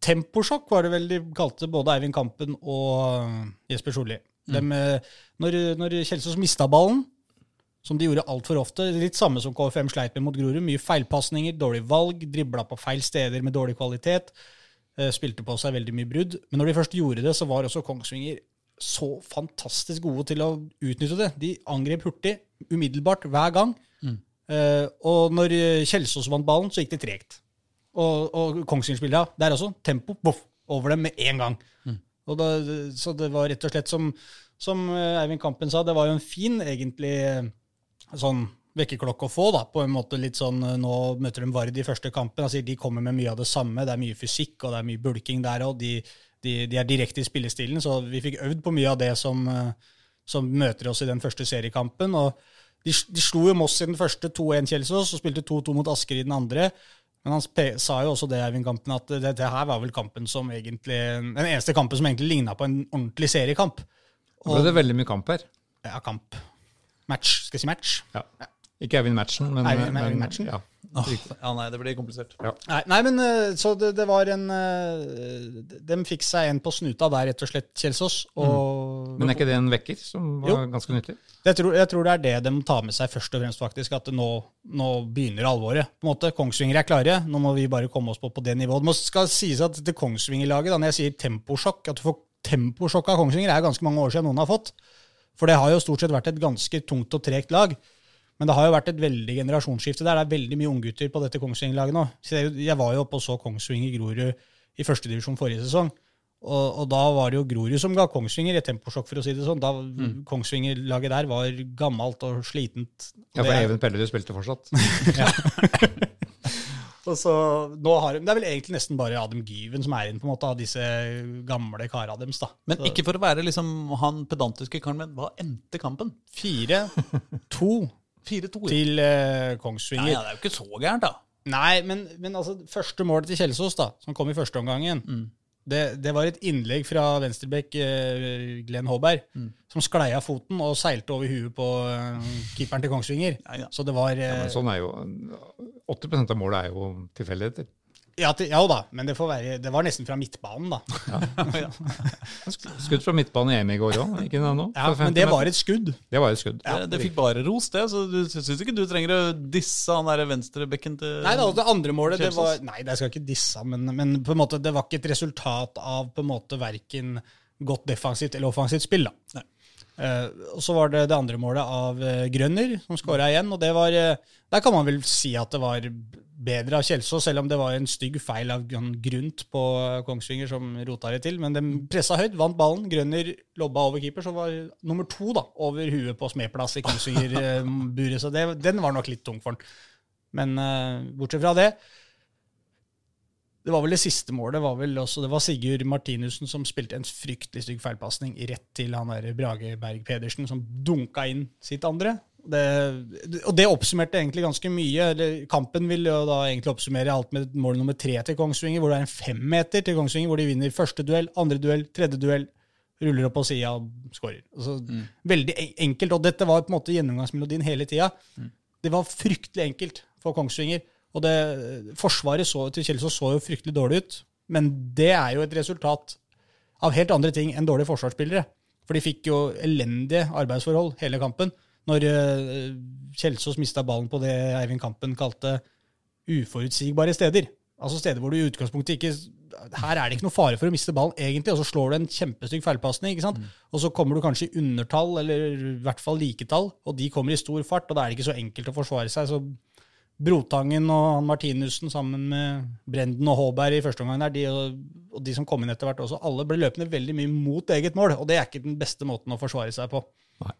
Temposjokk var det vel de kalte både Eivind Kampen og Jesper Solli. Dem, eh, når, når Kjelsås mista ballen, som de gjorde altfor ofte, litt samme som KFM sleit med mot Grorud, mye feilpasninger, dårlig valg, dribla på feil steder med dårlig kvalitet, eh, spilte på seg veldig mye brudd. Men når de først gjorde det, så var også Kongsvinger så fantastisk gode til å utnytte det. De angrep hurtig, umiddelbart, hver gang. Eh, og når Kjelsås vant ballen, så gikk det tregt. Og, og Kongsvinger-spillerne der også. Tempo boff, over dem med en gang. Og da, så det var rett og slett som, som eh, Eivind Kampen sa, det var jo en fin egentlig sånn vekkerklokke å få, da, på en måte litt sånn eh, Nå møter de Vard i første kampen. altså De kommer med mye av det samme. Det er mye fysikk og det er mye bulking der òg. De, de, de, er direkte i spillestilen, så vi fikk øvd på mye av det som, som møter oss i den første seriekampen. og De, de slo jo Moss i den første 2-1 Kjelsås og spilte 2-2 mot Asker i den andre. Men han sa jo også det, Eivind Kampen, at dette her var vel kampen som egentlig, den eneste kampen som egentlig ligna på en ordentlig seriekamp. Og, ble det veldig mye kamp her? Ja, kamp. Match. Skal jeg si match? Ja. Ikke Eivind Matchen, men, Eivind, men Eivind Matchen? Ja. Oh, ja, nei, det blir komplisert. Ja. Nei, nei, men så det, det var en De fikk seg en på snuta der, rett og slett, Kjelsås. Og, mm. Men er ikke det en vekker som var jo. ganske nyttig? Jeg tror, jeg tror, det er det de tar med seg først og fremst, faktisk. At nå, nå, begynner alvoret. på en måte. Kongsvinger er klare. Nå må vi bare komme oss på på det nivået. Det skal sies at det Kongsvinger-laget, når jeg sier temposjokk, at du får temposjokk av Kongsvinger, er ganske mange år siden noen har fått. For det har jo stort sett vært et ganske tungt og tregt lag. Men det har jo vært et veldig generasjonsskifte der. Det er veldig mye unggutter på dette Kongsvinger-laget nå. Jeg var jo oppe og så Kongsvinger Grorud i førstedivisjon forrige sesong. Og, og, da var det jo Grorud som ga Kongsvinger et temposjokk, for å si det sånn. Da mm. Kongsvinger-laget der var gammelt og slitent. Ja, for Even Pellerud spilte fortsatt. og så, nå har de, Det er vel egentlig nesten bare Adam Gyven som er inn på en måte av disse gamle kara deres. da. Men så. ikke for å være liksom han pedantiske karen, men hva endte kampen? 4-2 til uh, Kongsvinger. Ja, ja, Det er jo ikke så gærent, da. Nei, men, men altså, første målet til Kjelsås, da, som kom i første omgangen, mm. Det, det, var et innlegg fra venstrebekk uh, Glenn Håberg, mm. som sklei av foten og seilte over huet på uh, keeperen til Kongsvinger. Ja, ja. Så det var ja, men Sånn er jo 80 av målet er jo tilfeldigheter. Ja, til, ja da, men det, være, det, var nesten fra midtbanen, da. Ja. skudd fra midtbanen i EM i går òg, ikke det nå? Ja, men det var et skudd. Det var et skudd. Ja, det, det fikk bare ros, det. Så du syns ikke du trenger å disse han der venstrebekken til Nei, da, det andre målet det var Nei, jeg skal ikke disse men, men på en måte, det var ikke et resultat av på en måte verken godt defensivt eller offensivt spill. da. Uh, og Så var det det andre målet av uh, Grønner, som skåra igjen. og det var, uh, Der kan man vel si at det var bedre av Kjelsås, selv om det var en stygg feil av Grunt på Kongsvinger som rota det til. Men de pressa høyt, vant ballen. Grønner lobba over keeper, så var nummer to da, over huet på smedplass i Kongsvinger-buret. Så det, den var nok litt tung for han. Men bortsett fra det Det var vel det siste målet. var vel også, Det var Sigurd Martinussen som spilte en fryktelig stygg feilpasning rett til han der Brage Berg Pedersen, som dunka inn sitt andre. Det, og det oppsummerte egentlig ganske mye. Kampen vil jo da egentlig oppsummere alt med mål nummer tre til Kongsvinger, hvor det er en femmeter til Kongsvinger, hvor de vinner første duell, andre duell, tredje duell, ruller opp på sida og skårer. Altså, mm. Veldig enkelt. Og dette var på en måte gjennomgangsmelodien hele tida. Mm. Det var fryktelig enkelt for Kongsvinger. Og det, Forsvaret så, til Kjelsås så jo fryktelig dårlig ut, men det er jo et resultat av helt andre ting enn dårlige forsvarsspillere. For de fikk jo elendige arbeidsforhold hele kampen når Kjelsås mista ballen på det Eivind Kampen kalte uforutsigbare steder. Altså steder hvor du i utgangspunktet ikke Her er det ikke noe fare for å miste ballen, egentlig, og så slår du en kjempestygg feilpasning. ikke sant? Mm. Og så kommer du kanskje i undertall, eller i hvert fall liketall, og de kommer i stor fart, og da er det ikke så enkelt å forsvare seg. så Brotangen og Martinussen sammen med Brenden og Håberg i første omgang der, de, og, de som kom inn etter hvert også, alle ble løpende veldig mye mot eget mål. Og det er ikke den beste måten å forsvare seg på. Nei.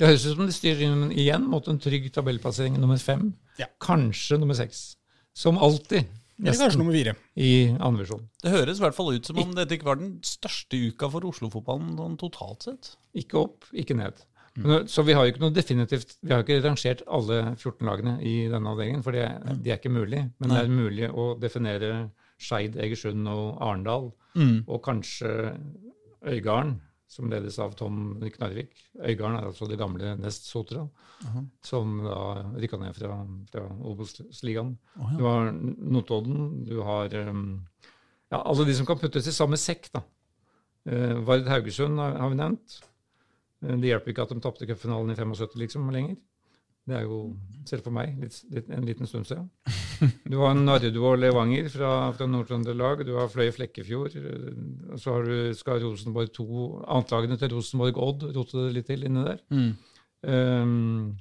Det høres ut som de styrer inn igjen mot en trygg tabellplassering nummer fem. Ja. Kanskje nummer seks. Som alltid. Eller kanskje nummer fire. I andrevisjon. Det høres i hvert fall ut som om dette ikke var den største uka for Oslo-fotballen sånn totalt sett. Ikke opp, ikke ned. Men, så vi har jo ikke noe definitivt, vi har ikke rangert alle 14 lagene i denne avdelingen, for det, det er ikke mulig. Men det er mulig å definere Skeid, Egersund og Arendal, mm. og kanskje Øygarden som ledes av Tom Knarvik. Øygarden er altså det gamle Nest Sotra, uh -huh. som da rykka ned fra, fra Obos-ligaen. Uh -huh. Du har Notodden, du har um, ja, alle de som kan puttes i samme sekk. da. Uh, Vard Haugesund har, har, vi nevnt. Uh, det hjelper ikke at de tapte cupfinalen i 75 liksom lenger. Det er jo, selv for meg, litt, litt, en liten stund siden. Du har Nardo og Levanger fra, fra Nord-Trøndelag. Du har Fløy Flekkefjord. Og så har du, skal Rosenborg 2 Antlagene til Rosenborg Odd rote det litt til inni der. Mm. Um,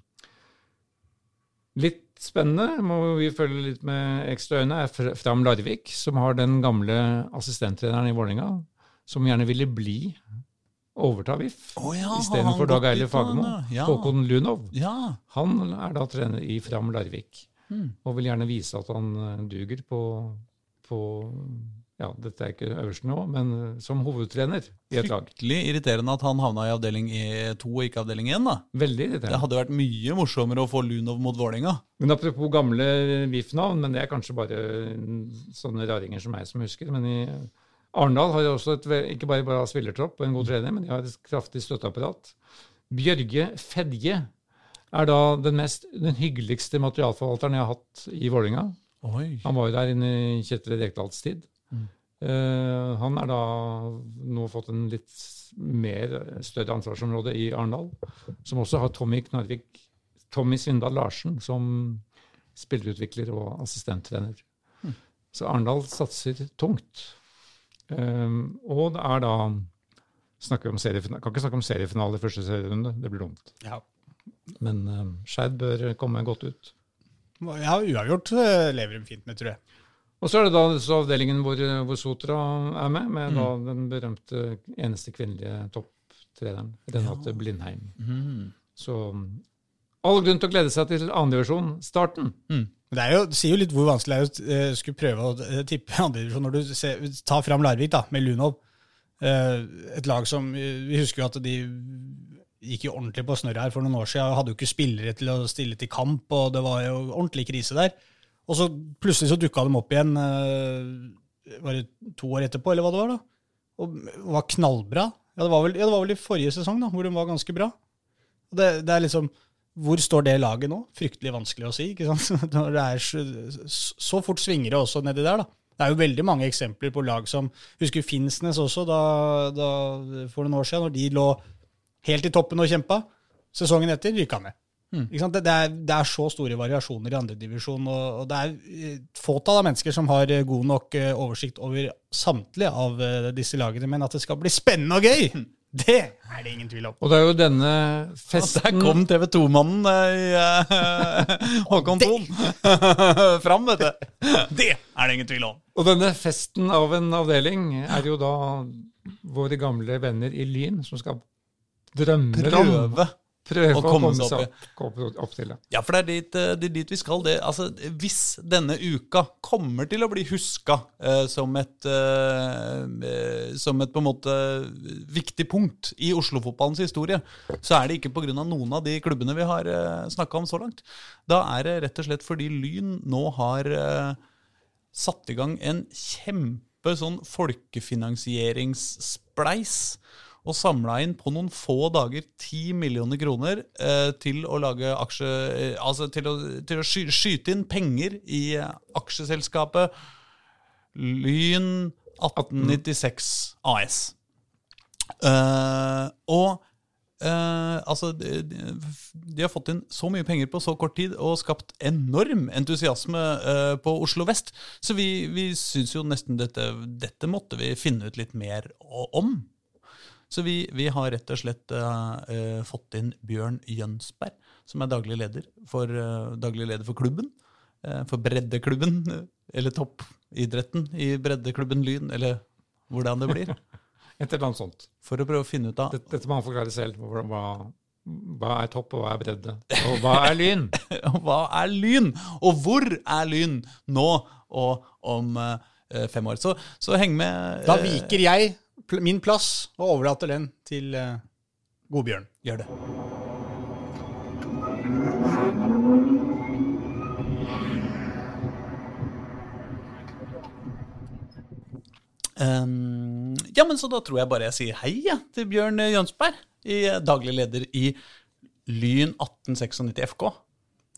litt spennende, må vi følge litt med ekstra øyne, er Fram Larvik, som har den gamle assistenttreneren i Vålerenga, som gjerne ville bli overta VIF oh, ja, istedenfor Dag Eile Fagmo. nå, Fagermo. Ja. Håkon Lunov. Ja. Han er da trener i Fram Larvik, Hmm. og vil gjerne vise at han eh, duger på, på ja, dette er ikke øverste nivå, men eh, som hovedtrener i et lag. Fryktelig irriterende at han havna i avdeling E2 og ikke avdeling 1. da. Veldig Det hadde vært mye morsommere å få Lunov mot Vålerenga. Men apropos gamle VIF-navn, men det er kanskje bare sånne raringer som meg som husker. Men i Arendal har også et, ikke bare bra spillertropp og en god trener, men de har et kraftig støtteapparat. Bjørge Fedje er da den, mest, den hyggeligste materialforvalteren jeg har hatt i Vålerenga. Han var jo der inne i Kjetil Rekdals tid. Eh, han er da nå fått en litt mer større ansvarsområde i Arendal, som også har Tommy Knarvik, Tommy Svindal Larsen som spillerutvikler og assistenttrener. Så Arendal satser tungt. Eh, og det er da snakker vi om seriefinale. Kan ikke snakke om seriefinale i første serierunde, det blir dumt. Ja. Men um, Skeid bør komme godt ut. Ja, uavgjort eh, lever de fint med, tror jeg. Og så er det da så avdelingen hvor, hvor Sotra er med, med da Mm. den berømte eneste kvinnelige topptreneren, Renate Blindheim. Mm. Så all grunn til å glede seg til andredivisjon, starten. Men Det, jo, det sier jo litt hvor vanskelig det er å eh, skulle prøve å eh, tippe andredivisjon når du ser, tar fram Larvik da, med Lunov. Eh, et lag som Vi husker jo at de gikk jo ordentlig på snørret her for noen år siden. Hadde jo ikke spillere til å stille til kamp, og det var jo ordentlig krise der. Og så plutselig så dukka de opp igjen var det to år etterpå, eller hva det var, da. Og var knallbra. Ja, det var vel, ja, det var vel i forrige sesong, da, hvor de var ganske bra. Det, det er liksom Hvor står det laget nå? Fryktelig vanskelig å si. ikke sant? Er så, så fort svinger det også nedi der, da. Det er jo veldig mange eksempler på lag som Husker Finnsnes også, da, da, for noen år siden, når de lå helt i toppen og kjempa. Sesongen etter rykka ned. Ikke sant? Det, det, er, det er så store variasjoner i andredivisjon, og, og det er eh, fåtall av mennesker som har eh, god nok eh, oversikt over samtlige av disse lagene. Men at det skal bli spennende og gøy, det er det ingen tvil om. Og det er jo denne festen Der kom TV 2-mannen i eh, Håkon Thon fram, vet du. Det er det ingen tvil om. Og denne festen av en avdeling er jo da våre gamle venner i Lyn som skal drømme om Prøve. å komme seg opp, opp, opp til det. Ja, for det er dit, eh, det er dit vi skal. Det, altså, hvis denne uka kommer til å bli huska eh, som, et, eh, eh, som et på en måte viktig punkt i Oslo-fotballens historie, så er det ikke pga. noen av de klubbene vi har eh, snakka om så langt. Da er det rett og slett fordi Lyn nå har eh, satt i gang en kjempe sånn folkefinansieringsspleis. Og samla inn på noen få dager 10 millioner kroner eh, til å lage aksje... Eh, altså til å, til å sky, skyte inn penger i eh, aksjeselskapet Lyn 1896 AS. Eh, og altså de, de, har fått inn så mye penger på så kort tid og skapt enorm entusiasme på Oslo vest. Så vi, vi syns jo nesten dette, dette måtte vi finne ut litt mer om. Så vi, vi har rett og slett uh, fått inn Bjørn Jønsberg, som er daglig leder for, uh, daglig leder for klubben. Uh, for breddeklubben, eller toppidretten i breddeklubben Lyn, eller hvordan det blir. Et eller annet sånt. For å prøve å finne ut av Dette, dette må han forklare selv. Hva, hva, er topp, og hva er bredde? Og hva er lyn? hva er Lyn, og hvor er Lyn nå og om fem år. Så, så heng med. Da viker jeg min plass og overlater den til uh, Godbjørn. Gjør det. Um, ja, men så da tror jeg bare jeg sier hei ja, til Bjørn Jønsberg, i, daglig leder i Lyn 1896 FK.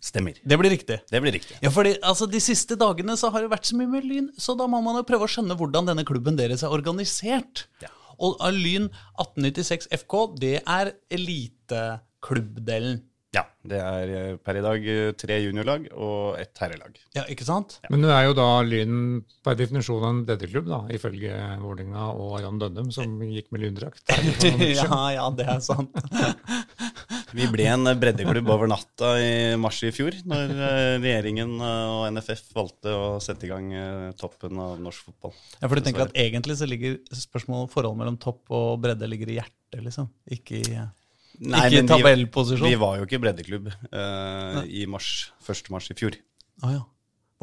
Stemmer. Det blir riktig. Det blir riktig. Ja, fordi altså, De siste dagene så har det vært så mye med Lyn, så da må man jo prøve å skjønne hvordan denne klubben deres er organisert. Ja. Og Lyn 1896 FK, det er eliteklubbdelen. Ja, det er eh, per i dag eh, tre juniorlag og ett herrelag. Ja, ikke sant? Men nå er jo da Lyn per definisjon en breddeklubb, da, ifølge Vålerenga og Aron Dønnum, som gikk med lyndrakt. ja, ja, det er sant. Vi ble en breddeklubb over natta i mars i fjor, når eh, regjeringen eh, og NFF valgte å sette i gang eh, toppen av norsk fotball. Ja, for du tenker at Egentlig så ligger spørsmålet forholdet mellom topp og bredde ligger i hjertet, liksom. Ikke i, Nei, ikke i tabellposisjon? vi-. Vi var jo ikke breddeklubb uh, i mars, 1. mars i fjor. Oh, ja.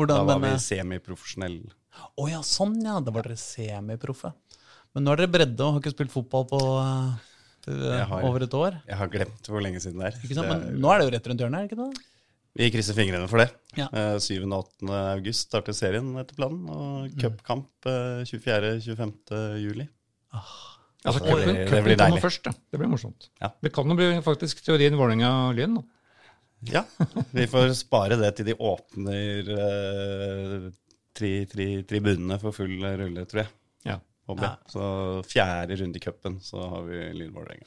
Da var vi semiprofesjonelle. semiprofesjonell. oh, ja, sånn ja. Da var dere semiproffe. Men nå er dere bredde og har ikke spilt fotball på eh, Jeg har- over et år. Jeg har glemt hvor lenge siden det er. Ikke sant? Det Men er- nå er det jo rett rundt hjørnet, er det ikke det? Vi krysser fingrene for det. Ja. Eh, 7. og 8. august starter serien etter planen, og cupkamp eh, 24.-25. juli. Altså, Det det, blir- det blir deilig. først. Det blir morsomt. Ja. Det kan jo bli faktisk teorien Vålerenga-Lyn. Ja, vi får spare det til de åpner eh, tri, tri, tribunene for full rulle, tror jeg. Ja. Håper jeg. Så fjerde runde i cupen, så har vi Lyn Vålerenga.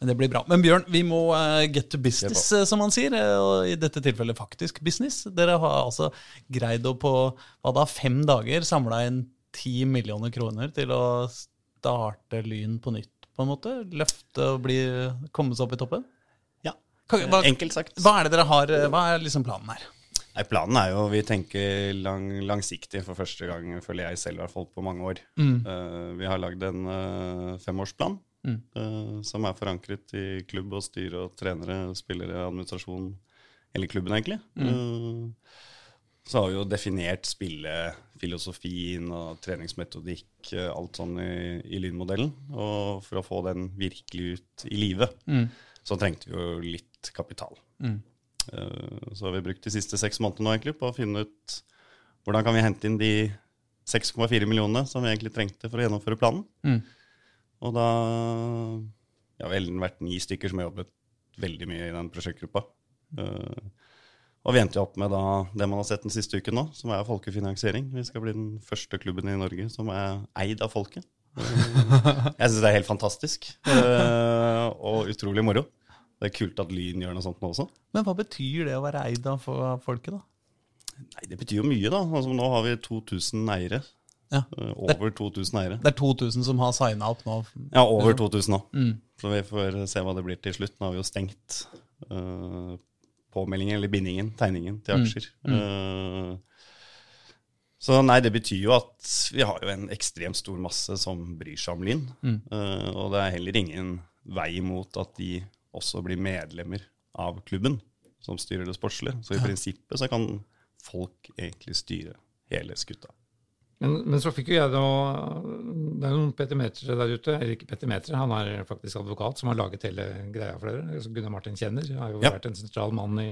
Men det blir bra. Men Bjørn, vi må eh, get to business, eh, som man sier. eh, Og i dette tilfellet faktisk business. Dere har altså greid å på hva da, fem dager samla inn ti millioner kroner til å starte Lyn på nytt, på en måte? Løfte og bli, komme seg opp i toppen? Ja, Hva, enkelt sagt. hva er det dere har, hva er liksom planen her? Nei, planen er jo Vi tenker lang, langsiktig for første gang, føler jeg selv, i hvert fall på mange år. Eh, vi har lagd en uh, femårsplan eh, som er forankret i klubb og styre og trenere, spillere, administrasjon, hele klubben, egentlig. Eh, så har vi jo definert spillefilosofien og treningsmetodikk, alt sånn i, i lynmodellen. Og for å få den virkelig ut i livet, så trengte vi jo litt kapital. Eh, Så har vi brukt de siste seks månedene nå egentlig på å finne ut hvordan kan vi hente inn de 6,4 millionene som vi egentlig trengte for å gjennomføre planen. Og da har ja, vel vært ni stykker som har jobbet veldig mye i den prosjektgruppa. Mm. og vi endte jo opp med da, det man har sett den siste uken nå, som er folkefinansiering. Vi skal bli den første klubben i Norge som er eid av folket. Eh, Jeg syns det er helt fantastisk eh, og utrolig moro. Det er kult at Lyn gjør noe sånt nå også. Men hva betyr det å være eid av folket, da? Nei, Det betyr jo mye, da. Altså, nå har vi 2000 eiere. Ja. Eh, Over 2000 eiere. Det er 2000 som har signa opp nå. Ja, over 2000 nå. Så vi får se hva det blir til slutt. Nå har vi jo stengt uh, påmeldingen, eller bindingen, tegningen til aksjer. Eh, så nei, det betyr jo at vi har jo en ekstremt stor masse som bryr seg om Lyn. Uh, og det er heller ingen vei mot at de også blir medlemmer av klubben som styrer det sportslige. Så i prinsippet så kan folk egentlig styre hele skutta. Men, men så fikk jo jeg da Det er noen petimetere der ute. Peter Metre, han er faktisk advokat som har laget hele greia for dere. Altså Gunnar Martin kjenner. Har jo Ja. vært en sentral mann i,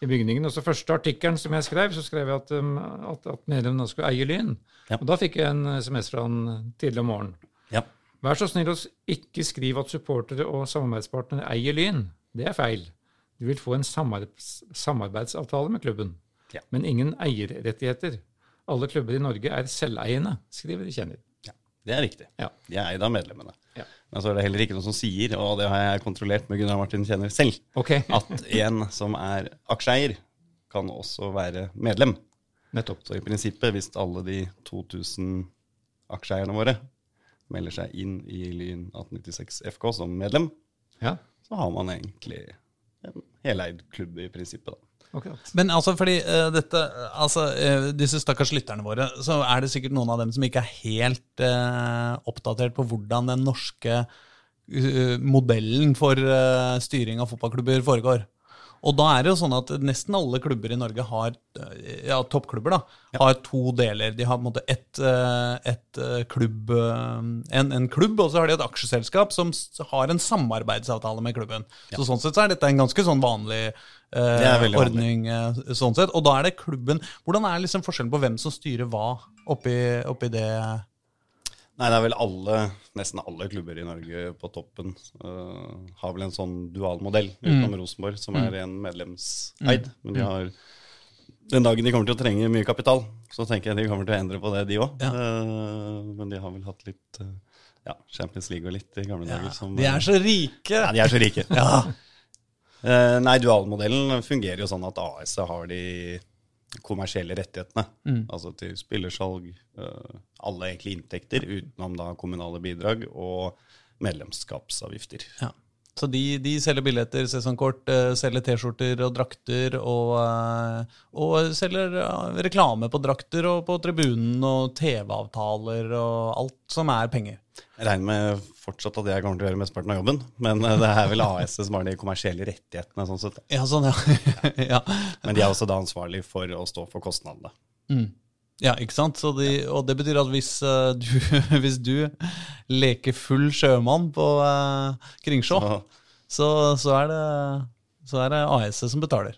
i bygningen. Og så første artikkelen som jeg skrev, så skrev jeg at, um, at, at medlemmene skulle eie Lyn. Ja. Og da fikk jeg en SMS fra han tidlig om morgenen. Ja. Vær så snill å ikke skrive at supportere og samarbeidspartnere eier Lyn. Det er feil. Du vil få en samarbeidsavtale med klubben, Ja. men ingen eierrettigheter. Alle klubber i Norge er selveiende, skriver Kjenner. ja. Det er riktig. Ja. De er eid av medlemmene. Ja. Men så er det heller ikke noe som sier, og det har jeg kontrollert med Gunnar Martin Kjenner selv, okay. at en som er aksjeeier, kan også være medlem. nettopp. Så i prinsippet, hvis alle de 2000 aksjeeierne våre melder seg inn i Lyn 1896 FK som medlem, Ja, så har man egentlig en heleid klubb i prinsippet. da. Okay. Men altså, fordi uh, dette, altså, uh, disse stakkars lytterne våre, så er det sikkert noen av dem som ikke er helt uh, oppdatert på hvordan den norske modellen for styring av fotballklubber foregår. Og da er det jo sånn at nesten alle klubber i Norge har eh, ja, toppklubber da, har to deler. De har på en måte et, et eh, klubb, eh, en, en klubb, og så har de et aksjeselskap som har en samarbeidsavtale med klubben. Så sånn sett så er dette en ganske sånn vanlig eh, vanlig. ordning. eh, sånn sett. Og da er det klubben Hvordan er liksom forskjellen på hvem som styrer hva oppi, oppi det? Nei, det er vel alle, nesten alle klubber i Norge på toppen uh, har vel en sånn dualmodell utenom utenom Rosenborg, som er en medlemseid. Men de har Den dagen de kommer til å trenge mye kapital, så tenker jeg de kommer til å endre på det, de òg. men de har vel hatt litt uh, ja, Champions League og litt i gamle dager. Som, De er så rike! Ja, de er så rike. Ja. Nei, dualmodellen fungerer jo sånn at AS har de kommersielle rettighetene. Altså til spillersalg, eh, alle egentlig inntekter utenom da kommunale bidrag og medlemskapsavgifter. Ja. Så de, de selger billetter, sesongkort, eh, selger T-skjorter og drakter, og, eh, og selger eh, reklame på drakter og på tribunen, og TV-avtaler og alt som er penger. Jeg regner med fortsatt at jeg kommer til å gjøre mesteparten av jobben, men det er vel AS som har de kommersielle rettighetene. sånn sett. Ja, sånn, ja. ja. Men de er også da ansvarlig for å stå for kostnadene. Ja, ikke sant? Så de, og det betyr at hvis, uh, du, hvis du leker full sjømann på uh, Kringsjå, Så, så, er det, så er det AS som betaler.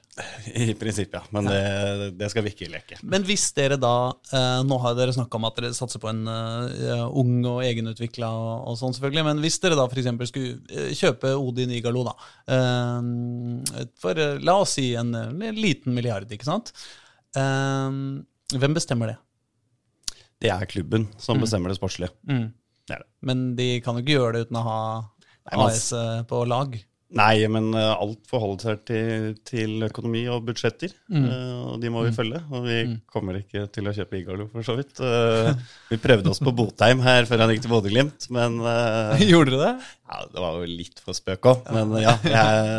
I prinsippet, ja. Men det, det skal vi ikke leke. Men hvis dere da uh, Nå har dere snakka om at dere satser på en ung og egenutvikla og, og sånn, selvfølgelig. Men hvis dere da f.eks. skulle kjøpe Odin Igalo, da. For la oss si en, en liten milliard, ikke sant. Eh, hvem bestemmer det? Det er klubben som bestemmer det sportslige. Mm. Det er det. Men de kan jo ikke gjøre det uten å ha Nei, man- AS eh, på lag. Nei, men eh, alt forholder seg til, til økonomi og budsjetter. Mm. og de må vi følge. Og vi kommer ikke til å kjøpe Igalo, for så vidt. Eh, vi prøvde oss på Botheim her før han gikk til Bodø-Glimt, men eh, Gjorde dere det? ja, Det var jo litt for spøk òg. Men ja, jeg,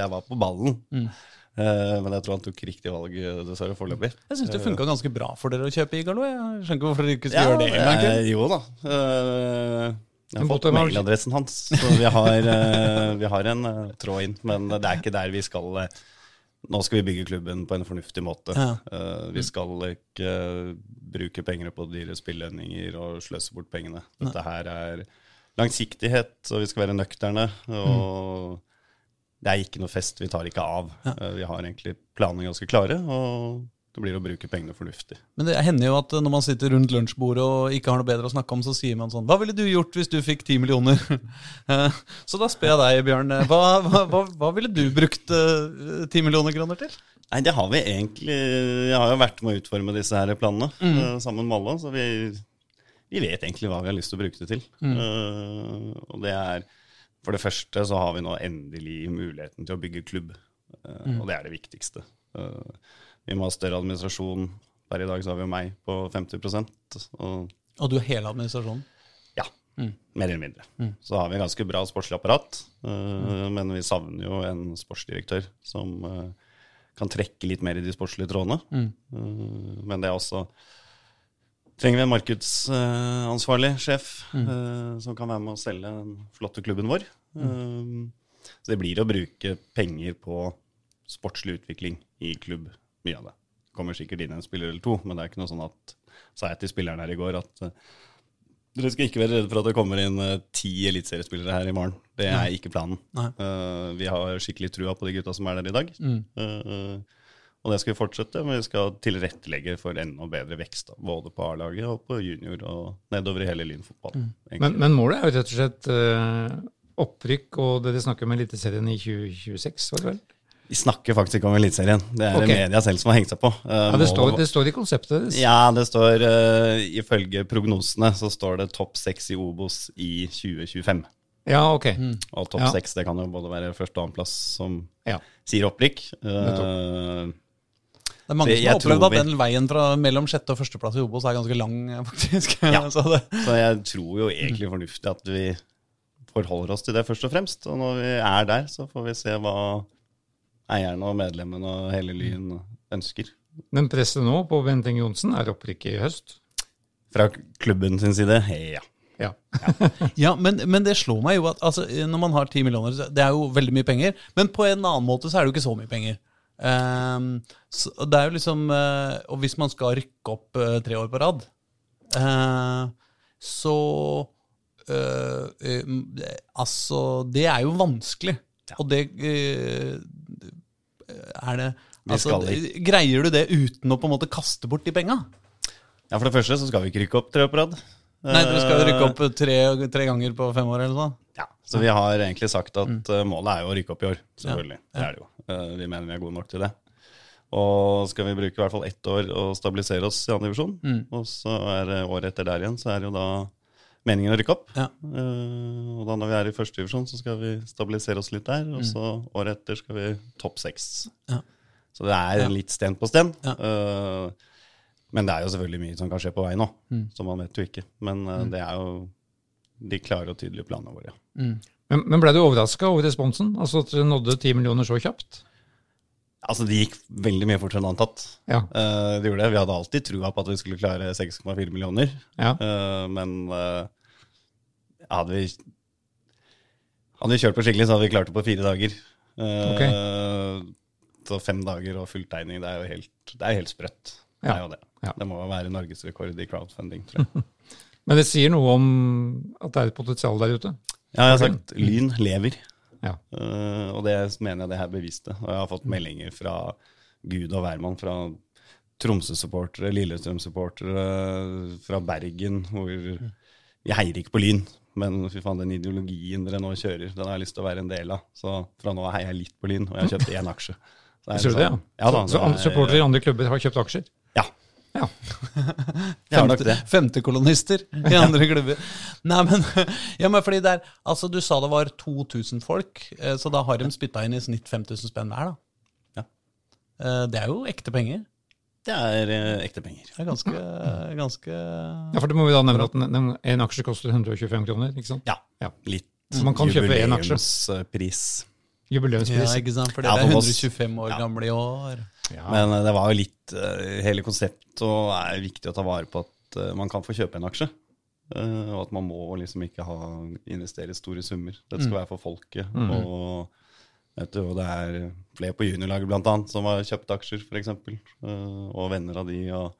jeg var på ballen. Eh, men jeg tror han tok riktig valg, eh, dessverre, foreløpig. Jeg syns det funka ganske bra for dere å kjøpe Igalo. Jeg skjønner ikke hvorfor dere ikke skal gjøre det en eh, jo da. Eh, jeg har fått mailadressen hans, så vi har, eh, vi har en eh, tråd inn. Men det er ikke der vi skal eh, Nå skal vi bygge klubben på en fornuftig måte. Ja. Eh, vi skal ikke bruke penger på dyre spillelønninger og sløse bort pengene. Dette her er langsiktighet, og vi skal være nøkterne. Og det er ikke noe fest, vi tar ikke av. Ja. vi har egentlig planene ganske klare, og det blir å bruke pengene fornuftig. Men det hender jo at når man sitter rundt lunsjbordet og ikke har noe bedre å snakke om, så sier man sånn Hva ville du gjort hvis du fikk ti millioner? Eh, så da spør jeg deg, Bjørn. eh, Hva, hva, hva, ville du brukt ti millioner kroner til? Nei, det har vi egentlig Jeg har jo vært med å utforme disse her planene mm. sammen med alle, så vi, vi vet egentlig hva vi har lyst til å bruke det til. Eh, og det er For det første så har vi nå endelig muligheten til å bygge klubb, mm. og det er det viktigste. Eh, vi må ha større administrasjon. Per i dag så har vi jo meg på 50 og Og du er hele administrasjonen? ja, mer eller mindre. Så har vi en ganske bra sportslig apparat, eh, men vi savner jo en sportsdirektør som eh, kan trekke litt mer i de sportslige trådene. Eh, men det er også Trenger vi en markedsansvarlig sjef eh, som kan være med å selge den flotte klubben vår. Eh, så det blir å bruke penger på sportslig utvikling i klubb, mye av det. Kommer sikkert inn en spiller eller to, men det er ikke noe sånn at Sa jeg til spilleren her i går at eh, dere skal ikke være redde for at det kommer inn ti eliteseriespillere her i morgen. Det er ikke planen. Nei. Eh, vi har skikkelig trua på de gutta som er der i dag. Eh, og det skal vi fortsette, men vi skal tilrettelegge for enda bedre vekst. Da, både på A-laget og på junior og nedover i hele lynfotball. Mm. Men, men målet er jo rett og slett uh, opprykk, og det de snakker om Eliteserien i 2026, var det vel? Vi snakker faktisk ikke om Eliteserien. Det er okay. media selv som har hengt seg på. Uh, Ja, det står, det står i konseptet deres. Ja, det står uh, Ifølge prognosene så står det topp seks i Obos i 2025. Ja, ok. Og topp Ja. det kan jo både være første og annenplass som Ja. sier opprykk. Eh, Det er mange det, som har opplevd at vi- den veien fra mellom sjette og førsteplass i Obos er ganske lang, faktisk. Ja. så det, så jeg tror jo egentlig fornuftig at vi forholder oss til det først og fremst. Og når vi er der, så får vi se hva eierne og medlemmene og hele Lyn ønsker. Men presset nå på Bent Inge Johnsen er opprykket i høst. Fra klubben sin side, ja. Ja. ja, men, men det slår meg jo at altså, når man har ti millioner, så- det er jo veldig mye penger. Men på en annen måte så er det jo ikke så mye penger. Ehm, så det er jo liksom uh, Og hvis man skal rykke opp uh, tre år på rad, uh, så Altså, det er jo vanskelig. Og det er det altså, Greier du det uten å på en måte kaste bort de penga? Ja, For det første så skal vi ikke rykke opp tre år på rad. Nei, dere skal rykke opp tre, tre ganger på fem år eller noe. Ja, Så vi har egentlig sagt at Mm. målet er jo å rykke opp i år. Selvfølgelig. Det er det jo. Eh, vi mener vi er gode nok til det. Og skal vi bruke i hvert fall ett år og stabilisere oss i andre divisjon, Mm. og så er det året etter der igjen, så er det jo da meningen å rykke opp. Ja. Uh, og da når vi er i første divisjon, så skal vi stabilisere oss litt der, og så året etter skal vi topp seks. Mm. Ja. Så det er Ja. litt sten på sten. Ja. Eh, men det er jo selvfølgelig mye som kan skje på vei nå, Mm. så man vet jo ikke. Men eh, det er jo de klare og tydelige planene våre. Men, men ble du overraska over responsen? Altså at dere nådde ti millioner så kjapt? Altså, Det gikk veldig mye fortere enn antatt. Ja. Uh, det gjorde det. Vi hadde alltid trua på at vi skulle klare 6,4 millioner. ja. Uh, men uh, hadde vi hadde vi kjørt på skikkelig, så hadde vi klart det på fire dager. Okay. Så fem dager og fulltegning, det er jo helt, det er helt sprøtt. Det er jo det. Ja. Det må være norgesrekord i crowdfunding, tror jeg. Men det sier noe om at det er et potensial der ute? Ja, jeg har sagt Lyn lever. Ja. Uh, og det mener jeg det her beviste. Og jeg har fått meldinger fra Gud og hvermann, fra Tromsø-supportere, Lillestrøm-supportere, fra Bergen, hvor vi heier ikke på Lyn. Men fy faen, den ideologien dere nå kjører, den har jeg lyst til å være en del av. Så fra nå av heier jeg litt på Lyn, og jeg har kjøpt én aksje. Så det ja? sånn- Ja da, så så er- supportere i andre klubber har kjøpt aksjer? Ja, Ja. jeg har nok det. Femtekolonister i andre klubber. Nei, men, ja, men fordi det er, altså Du sa det var 2000 folk, eh, så da har de spytta inn i snitt 5000 spenn hver. da. Ja. Eh, Det er jo ekte penger. Det er eh, ekte penger. Det er ganske, ganske ja, for det må vi da nevne at en, en aksje koster 125 kroner, ikke sant? Ja, Ja. litt Så jubileumspris. Ja, ikke sant? For Ja, er 125 år Ja. gamle i år. Ja. Men eh, det var jo litt eh, Hele konseptet og er viktig å ta vare på at eh, man kan få kjøpe en aksje. Eh, og at man må liksom ikke ha, investere store summer. Dette skal være for folket. Og vet du, og det er flere på juniorlaget blant annet som har kjøpt aksjer, f.eks. Uh, og venner av de. Og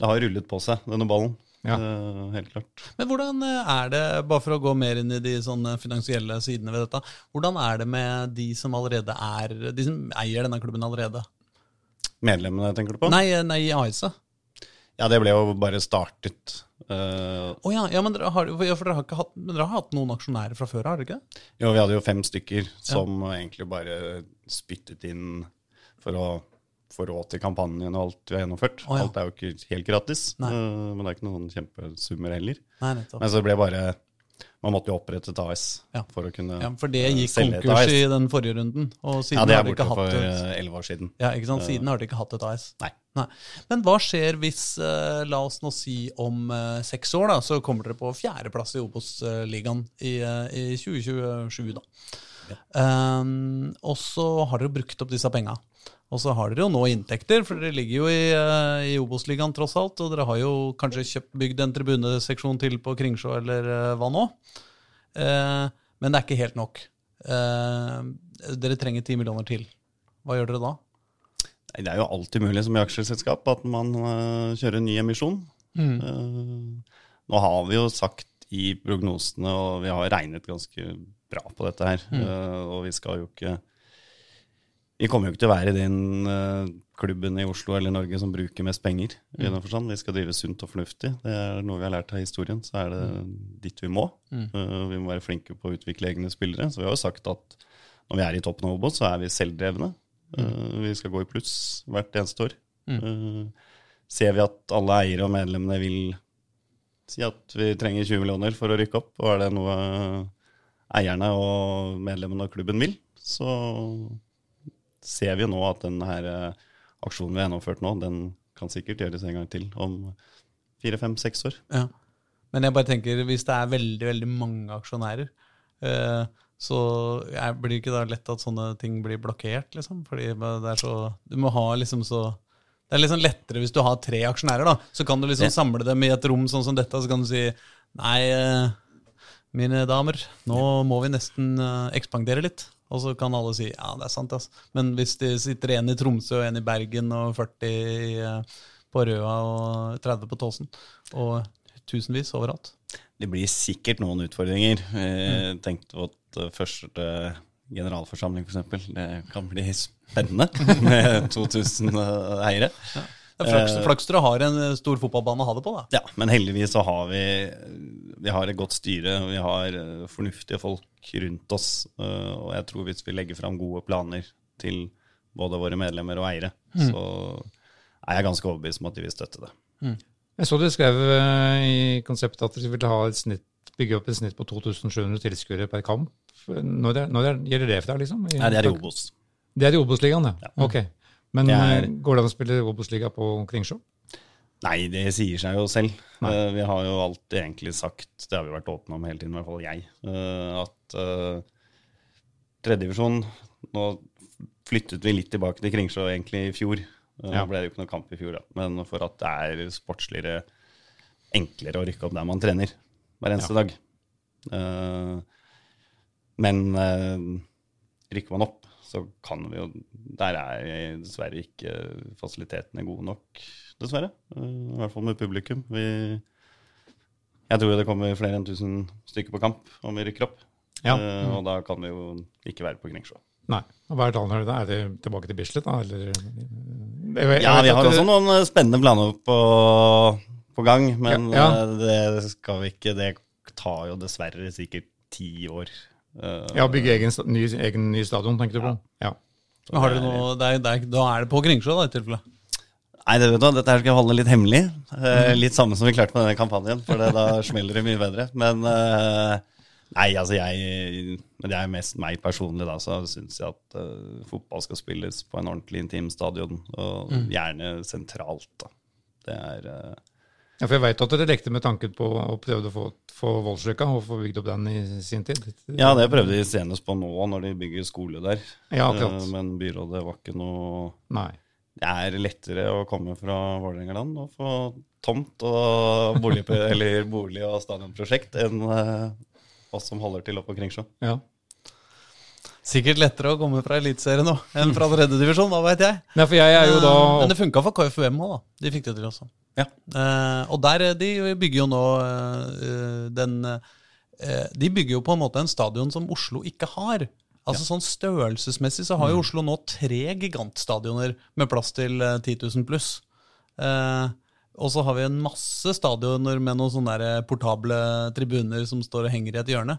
det har rullet på seg, denne ballen. Ja. Uh, helt klart. Men hvordan eh, er det, bare for å gå mer inn i de sånne finansielle sidene ved dette, hvordan er det med de som allerede er, de som eier denne klubben allerede? Medlemmene, tenker du på? Nei, eh, nei, AS-et. Ja, det ble jo bare startet. Uh, oh, ja, ja, men dere har, ja, for dere har, ikke hatt, dere har hatt noen aksjonærer fra før, har dere ikke? Jo, vi hadde jo fem stykker som egentlig bare spyttet inn for å få råd til kampanjen og alt vi har gjennomført. Oh, ja. Alt er jo ikke helt gratis, Nei. eh, men det er ikke noen kjempesummer heller. Nei. Men så det ble bare Man måtte jo opprette et AS Ja. for å kunne Ja, for det eh, gikk konkurs i den forrige runden, og siden Ja, det er borte de for eh, elleve år siden. ja, ikke sant? Siden har de ikke hatt et AS. Nei. Nei. Men hva skjer hvis, eh, la oss nå si om eh, seks år, da, så kommer dere på fjerdeplass i Obos-ligaen i, eh, i 2027, da. Um, og så har dere brukt opp disse penga. Og så har dere jo nå inntekter, for dere ligger jo i, eh, i Obos-ligaen tross alt. Og dere har jo kanskje kjøpt, bygd en tribuneseksjon til på Kringsjå eller eh, hva nå. Eh, men det er ikke helt nok. Eh, dere trenger ti millioner til. Hva gjør dere da? Nei, Det er jo alltid mulig som i aksjeselskap at man uh, kjører en ny emisjon. Eh, nå har vi jo sagt i prognosene, og vi har regnet ganske bra på dette her, eh, og vi skal jo ikke Vi kommer jo ikke til å være den uh, klubben i Oslo eller Norge som bruker mest penger. i den forstand. Vi skal drive sunt og fornuftig. Det er noe vi har lært av historien, så er det dit vi må. Eh, vi må være flinke på å utvikle egne spillere. Så vi har jo sagt at når vi er i toppen av Obos, så er vi selvdrevne. Uh, vi skal gå i pluss hvert eneste år. Eh, ser vi at alle eiere og medlemmene vil si at vi trenger 20 millioner for å rykke opp, og er det noe eierne og medlemmene av klubben vil, så ser vi jo nå at den her eh, aksjonen vi har gjennomført nå, den kan sikkert gjøres en gang til om fire, fem, seks år. Ja. Men jeg bare tenker, hvis det er veldig veldig mange aksjonærer, eh, så blir det ikke da lett at sånne ting blir blokkert, liksom? Fordi det er så Du må ha liksom så Det er liksom lettere hvis du har tre aksjonærer, da. Så kan du liksom Ja. samle dem i et rom sånn som dette, så kan du si Nei, eh, mine damer, nå må vi nesten ekspandere litt. Og så kan alle si ja, det er sant, ass. Men hvis de sitter en i Tromsø og en i Bergen og 40 i, eh, på Røa og 30 på Tåsen, og tusenvis overalt Det blir sikkert noen utfordringer. Jeg tenkte på at eh, første generalforsamling, f.eks., det kan bli spennende med 2000 eiere. Det er flaks, flaks dere har en eh, stor fotballbane å ha det på, da. Ja, men heldigvis så har vi Vi har et godt styre, vi har eh, fornuftige folk rundt oss. eh, Og jeg tror hvis vi legger fram gode planer til både våre medlemmer og eiere, så er jeg ganske overbevist om at de vil støtte det. Jeg så du skrev eh, i konseptet at dere ville ha et snitt, bygge opp et snitt på 2700 tilskuere per kamp. Når, det, når det gjelder det for deg, liksom? Nei, det er i Obos. Det er i Obos-ligaen, ja. Ok. Men Det er- eh, går det an å spille Obos-liga på Kringsjå? Nei, det sier seg jo selv. Uh, vi har jo alltid egentlig sagt, det har vi vært åpne om hele tiden, i hvert fall jeg, uh, at uh, tredjedivisjon Nå flyttet vi litt tilbake til Kringsjå egentlig i fjor. Uh, ja. Ble det jo ikke noe kamp i fjor, da. men for at det er sportsligere enklere å rykke opp der man trener hver eneste ja. dag. men rykker man opp, så kan vi jo Der er dessverre ikke fasilitetene gode nok dessverre. Eh, I hvert fall med publikum. Vi, jeg tror det kommer flere enn 1000 stykker på kamp om vi rykker opp. Ja. Mm. Og da kan vi jo ikke være på Kringsjå. Nei. Og Hva er planen? Er det tilbake til Bislett, da? Eller? Ja, vi har også noen eh, spennende planer på, på gang, men ja, ja. det skal vi ikke. Det tar jo dessverre sikkert ti år. Ja, bygge egen, ny, egen ny stadion, tenker du på? Ja. Har dere noe, det er, det er, da er det på Kringsjå, da, i tilfelle? Nei, det vet du, dette her skal jeg holde litt hemmelig. Eh, litt samme som vi klarte med denne kampanjen, for det, da smeller det mye bedre. Men eh, nei, altså jeg Men det er mest meg personlig, da. Så syns jeg at uh, fotball skal spilles på en ordentlig intim stadion, og mm. gjerne sentralt, da. Det er uh, ja, for Jeg veit at dere lekte med tanken på å prøve å få, få Voldsløkka og få bygd opp den i sin tid. Ja, det prøvde de senest på nå, når de bygger skole der. Ja, akkurat. Men byrådet var ikke noe Nei det er lettere å komme fra Vålerengaland og få tomt og bolig, eller bolig og stadionprosjekt enn uh, oss som holder til oppe på Kringsjå. Ja. Sikkert lettere å komme fra Eliteserien nå enn fra tredjedivisjon, hva veit jeg. Nei, jeg da... Uh, men det funka for KFUM òg, da. De fikk det til også. Ja. Uh, og der, de bygger jo nå den De bygger jo på en måte en stadion som Oslo ikke har. Altså ja. sånn Størrelsesmessig så har jo mm. Oslo nå tre gigantstadioner med plass til 10 eh, 000 pluss. Eh, og så har vi en masse stadioner med noen sånne portable tribuner som står og henger i et hjørne.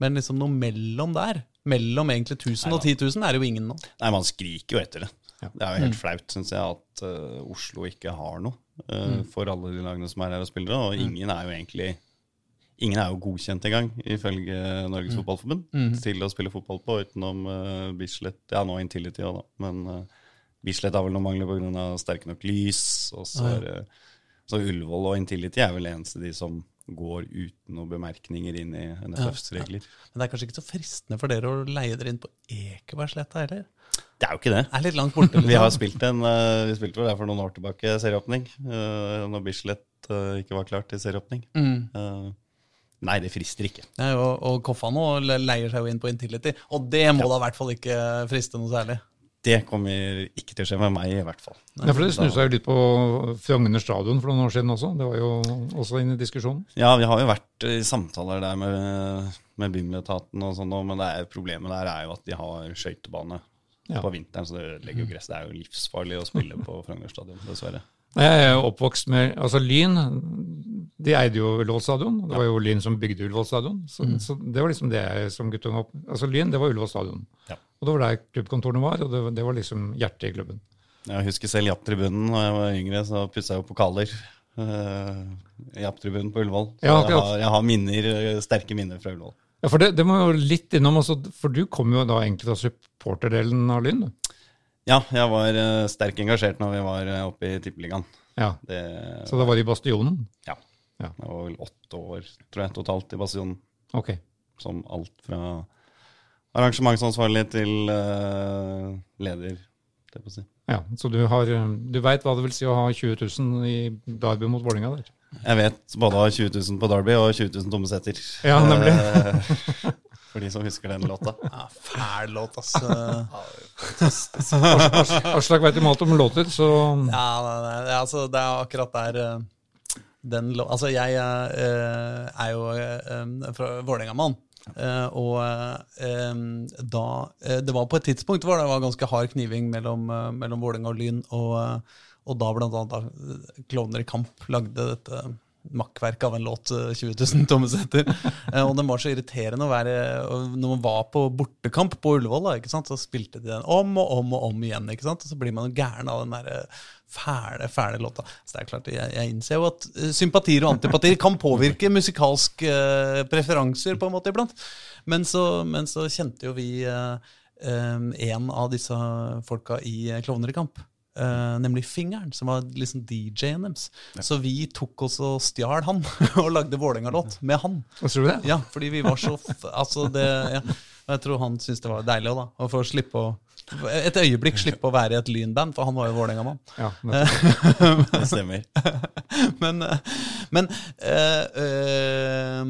Men liksom noe mellom der, mellom egentlig 1000 og 10 000, er det jo ingen nå. Nei, man skriker jo etter det. Ja. Det er jo helt mm. flaut, syns jeg, at uh, Oslo ikke har noe uh, mm. for alle de lagene som er her og spiller. Og mm. ingen er jo egentlig Ingen er jo godkjent engang, ifølge Norges mm. Fotballforbund, mm. til å spille fotball på, utenom uh, Bislett. Ja, nå Intility òg, da. Men uh, Bislett har vel noen mangler pga. sterke nok lys. Og så er uh, så Ullevål og Intility er vel eneste de som går uten noen bemerkninger inn i NFFs regler. Ja, Men det er kanskje ikke så fristende for dere å leie dere inn på Ekebergsletta heller? Det er jo ikke det. Det er litt langt borte. vi har spilt en, uh, vi spilte vel der for noen år tilbake serieåpning. Uh, når Bislett uh, ikke var klart til serieåpning. Mm. Nei, det frister ikke. Nei, og, og Koffa nå leier seg jo inn på Intility, og det må ja. da i hvert fall ikke friste noe særlig. Det kommer ikke til å skje med meg, i hvert fall. Nei, for Det seg jo litt på Frogner stadion for noen år siden også. Det var jo også inne i diskusjonen. Ja, vi har jo vært i samtaler der med, med Bymletaten og sånn, men er, problemet der er jo at de har skøytebane ja. på vinteren, så det ødelegger jo gress. Det er jo livsfarlig å spille på Frogner stadion, dessverre. Jeg er oppvokst med altså Lyn de eide jo Ullevål stadion. Det var jo Lyn som bygde Ullevål stadion. Så, mm. så, det var liksom det jeg som guttunge opp Altså Lyn, det var Ullevål stadion. Ja. Og det var der klubbkontorene var, og det, det var liksom hjertet i klubben. Jeg husker selv Japp-tribunen da jeg var yngre, så pussa jeg jo pokaler. Uh, Japp-tribunen på Ullevål. Ja, jeg, har, jeg, har, minner, sterke minner fra Ullevål. Ja, for det, det må jo litt innom, altså, for du kom jo da egentlig fra supporterdelen av Lyn? Ja, jeg var uh, sterkt engasjert når vi var uh, oppe i Tippeligaen. Ja. så det var i Bastionen? Ja. ja. Det var vel åtte år tror jeg, totalt i Bastionen. Okay. Som alt fra arrangementsansvarlig til uh, leder. Det på å si. Ja, Så du, har, du veit hva det vil si å ha 20 000 i Derby mot Vålerenga der? Jeg vet både å ha 20 000 på Derby og 20 000 tomme seter. Ja, nemlig. For de som husker den låta. Ja, Fæl låt, ass. Aslak veit jo alt om låter, så Ja, nei, nei, altså, det er akkurat der den lå... Altså, jeg uh, er jo fra Vålerenga-mann. Uh, og uh, da uh, Det var på et tidspunkt hvor det var ganske hard kniving mellom, mellom Vålerenga og Lyn. Og, og da blant annet Klovner i kamp lagde dette makkverket av en låt, 20 eh, 000 tommesetter. Og den var så irriterende å være Når man var på bortekamp på Ullevål, da, så spilte de den om og om og om igjen. Og så blir man gæren av den der fæle, fæle låta. Så det er klart, jeg, jeg innser jo at sympatier og antipatier kan påvirke musikalske uh, preferanser på en måte iblant. Men så, men så kjente jo vi um, en av disse folka i Klovner i kamp. Uh, nemlig Fingeren, som var liksom DJ-en deres. Så vi tok oss og stjal han, og lagde Vålerenga-låt med han. Hva tror du det? Ja, fordi vi var så Altså, det ja. Jeg tror han syntes det var deilig da, å få slippe å et øyeblikk slippe å være i et lynband, for han var jo Vålerenga-mann. Ja. Det stemmer. men men eh, eh,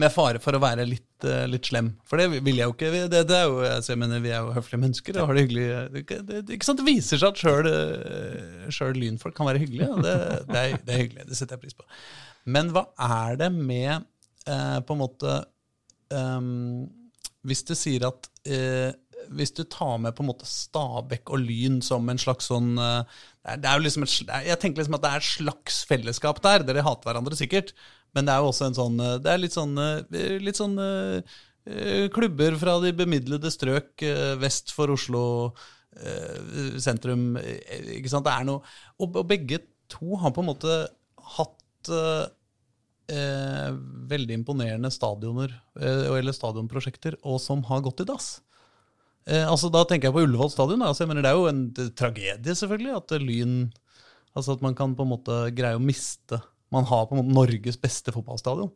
med fare for å være litt, eh, litt slem. For det vil jeg jo ikke. Det, det er jo, altså, jeg mener, vi er jo høflige mennesker og har det hyggelig. Det, det, det, ikke sant? det viser seg at sjøl, lynfolk kan være hyggelige. Og det, det, er, det er hyggelig. Det setter jeg pris på. Men hva er det med eh, på en måte um, Hvis du sier at eh, hvis du tar med på en måte Stabekk og Lyn som en slags sånn eh, det er, jo liksom et, Jeg tenker liksom at det er et slags fellesskap der. Dere hater hverandre sikkert, men det er jo også en sånn eh, Det er litt sånn, eh, litt sånn klubber fra de bemidlede strøk vest for Oslo sentrum. Ikke sant? Det er noe Og, og begge to har på en måte hatt eh, veldig imponerende stadioner eh, eller stadionprosjekter, og som har gått i dass. Eh, altså Da tenker jeg på Ullevål stadion. Altså, jeg mener, det er jo en tragedie, selvfølgelig, at eh, Lyn Altså at man kan på en måte greie å miste Man har på en måte Norges beste fotballstadion,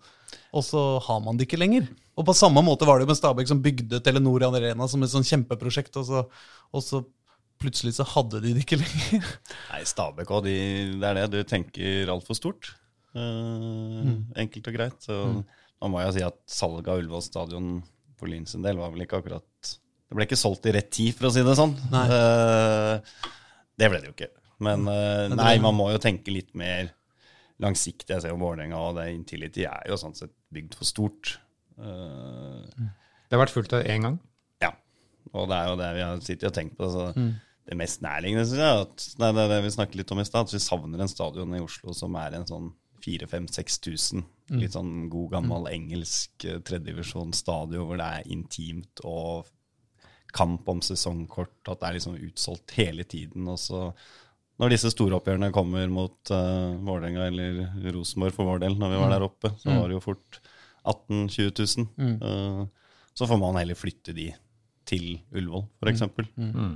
og så har man det ikke lenger. Og på samme måte var det jo med Stabæk, som bygde Telenor Arena som et sånn kjempeprosjekt, og så, og så plutselig så hadde de det ikke lenger. Nei, Stabæk og de, det er det. Du tenker altfor stort. Eh, Enkelt og greit. Så nå må jeg si at salget av Ullevål stadion for Lyn sin del var vel ikke akkurat Det ble ikke solgt i rett tid, for å si det sånn. Nei. Eh, det ble det jo ikke. Men uh, nei, man må jo tenke litt mer langsiktig. Jeg ser jo Vålerenga og det Intility er jo sånn sett bygd for stort. Uh, Det har vært fullt av én gang. ja, og det er jo det vi har sittet og tenkt på. Altså, Det mest nærliggende synes jeg, at, det er det vi snakket litt om i stad, at vi savner en stadion i Oslo som er en sånn 4000-6000. Litt sånn god, gammel engelsk eh, tredjedivisjonsstadion hvor det er intimt og kamp om sesongkort, at det er liksom utsolgt hele tiden. Og så når disse storoppgjørene kommer mot uh, Vålerenga eller Rosenborg for vår del, når vi var der oppe, så var det jo fort 18 000-20 000. Eh, så får man heller flytte de til Ullevål, f.eks. Mm.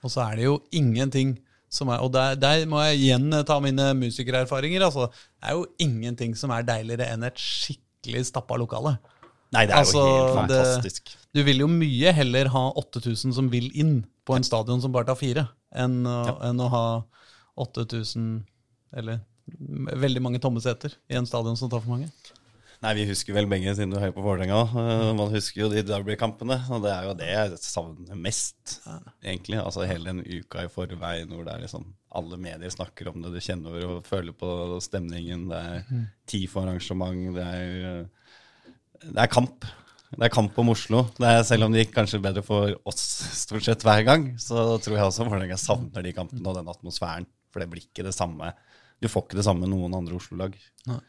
Og så er det jo ingenting som er Og der, der må jeg igjen ta mine musikererfaringer. Altså, det er jo ingenting som er deiligere enn et skikkelig stappa lokale. Nei, det er Altså, jo helt det- fantastisk. Du vil jo mye heller ha 8000 som vil inn på en stadion som bare tar fire, enn, å- enn å ha 8000 Eller veldig mange tomme seter i en stadion som tar for mange. Nei, Vi husker vel begge, siden du heier på Vålerenga. eh, Man husker jo de derbykampene, og det er jo det jeg savner mest, egentlig. Altså hele den uka i forveien hvor det er liksom alle medier snakker om det, du kjenner over og føler på stemningen. Det er tid for arrangement, det er, eh, det er kamp. Det er kamp om Oslo. Er, selv om det gikk kanskje bedre for oss stort sett hver gang, så tror jeg også Vålerenga savner de kampene og den atmosfæren. For det blir ikke det samme. Du får ikke det samme med noen andre Oslo-lag. Nei,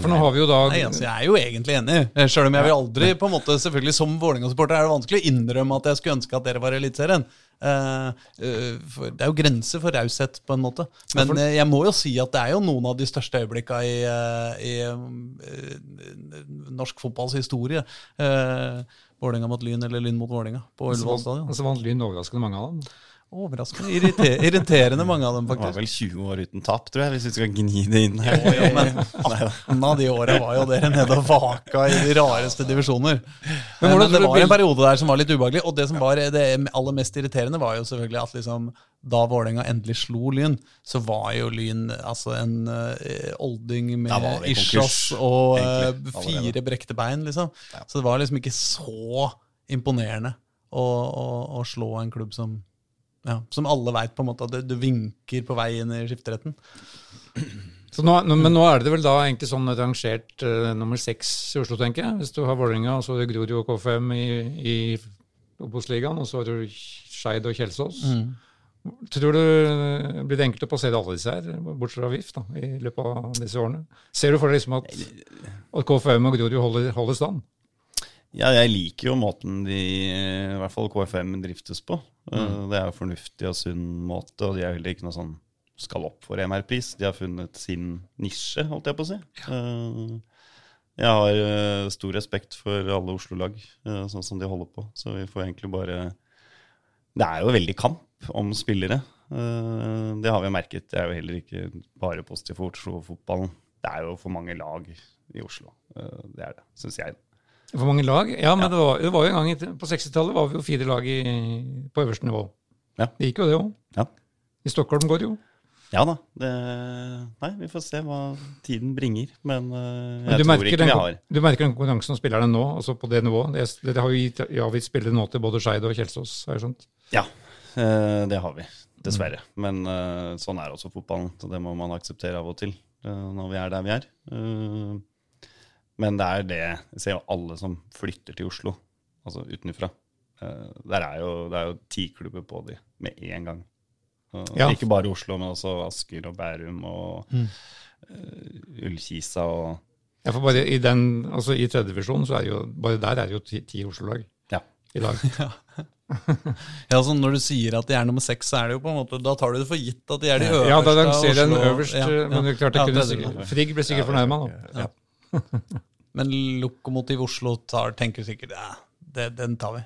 for nå har vi jo da Nei, altså, jeg er jo egentlig enig, Selv om jeg vil aldri på en måte, selvfølgelig Som Vålerenga-supporter er det vanskelig å innrømme at jeg skulle ønske at dere var Eliteserien. Uh, uh, det er jo grenser for raushet, på en måte. Men for... jeg må jo si at det er jo noen av de største øyeblikka i, eh, i eh, norsk fotballs historie. Uh, Vålerenga mot Lyn eller Lyn mot Vålerenga på Ullevål stadion. Så vant Lyn overraskende mange av dem. Overraskende irriter irriterende, mange av dem, faktisk. Det var vel 20 år uten tap, tror jeg, hvis vi skal gni det inn her. Jo, jo, men 18 av de åra var jo dere nede og vaka i de rareste divisjoner. Men, men tror det var en periode der som var litt ubehagelig. Og det som var det aller mest irriterende, var jo selvfølgelig at liksom, da Vålerenga endelig slo Lyn, så var jo Lyn altså en uh, olding med vi i isjas konkurs, og uh, fire brekte bein, liksom. Så det var liksom ikke så imponerende å, å, å slå en klubb som ja, som alle veit at du, vinker på vei inn i skifteretten. Så nå, men nå er det vel da egentlig sånn rangert uh, nummer seks i Oslo, tenker jeg. Hvis du har Vålerenga, og så har du Grorud og KFM i, i Obos-ligaen, og så har du Skeid og Kjelsås. Tror du det blir det enkelt å passere alle disse her, bortsett fra VIF, da, i løpet av disse årene? Ser du for deg liksom at, at KFM og Grorud holder, holder stand? Ja, jeg liker jo måten de, i hvert fall KFM, driftes på. Mm. Det er jo fornuftig og sunn måte, og de er heller ikke noe sånn skal opp for MR-pris. De har funnet sin nisje, holdt jeg på å si. Ja. Jeg har eh, stor respekt for alle Oslo-lag, eh, sånn som de holder på. Så vi får egentlig bare Det er jo veldig kamp. om spillere. Eh, det har vi merket. Det er jo heller ikke bare positivt for Oslo-fotballen. Det er jo for mange lag i Oslo. Eh, det er det, syns jeg. For mange lag? Ja, men Det, var, det var jo en gang i- på 60-tallet var vi jo fire lag i, på øverste nivå. Ja. Det gikk jo det òg. Ja. I Stockholm går det jo. Ja da. Det, nei, vi får se hva tiden bringer. Men eh, Men jeg tror ikke den, vi har du merker den konkurransen som spillerne nå, altså på det nivået. Det- Dere har jo gitt avgitt spillere nå til både Skeid og Kjelsås, har jeg skjønt. Ja, eh, det har vi. Dessverre. Men eh, sånn er også fotballen. Så det må man akseptere av og til når vi er der vi er. Men det er det Jeg ser jo alle som flytter til Oslo, altså utenfra. Eh, Der er jo, det er jo ti klubber på de med en gang. Ja. Ikke bare Oslo, men også Asker og Bærum og eh, Ullkisa og Ja, for bare I den, altså i tredjedivisjon så er det jo bare der er det jo ti, ti Oslo-lag Ja. i dag. Ja, altså Når du sier at de er nummer seks, så er det jo på en måte, da tar du det for gitt at de er de øverste. Ja, da de rangerer den øverste, øverst, Ja, ja. men det er klart det Ja, kunne. Frigg blir sikkert fornærma. da. Ja. Men Lokomotiv Oslo tar, tenker sikkert ja, det, den tar vi.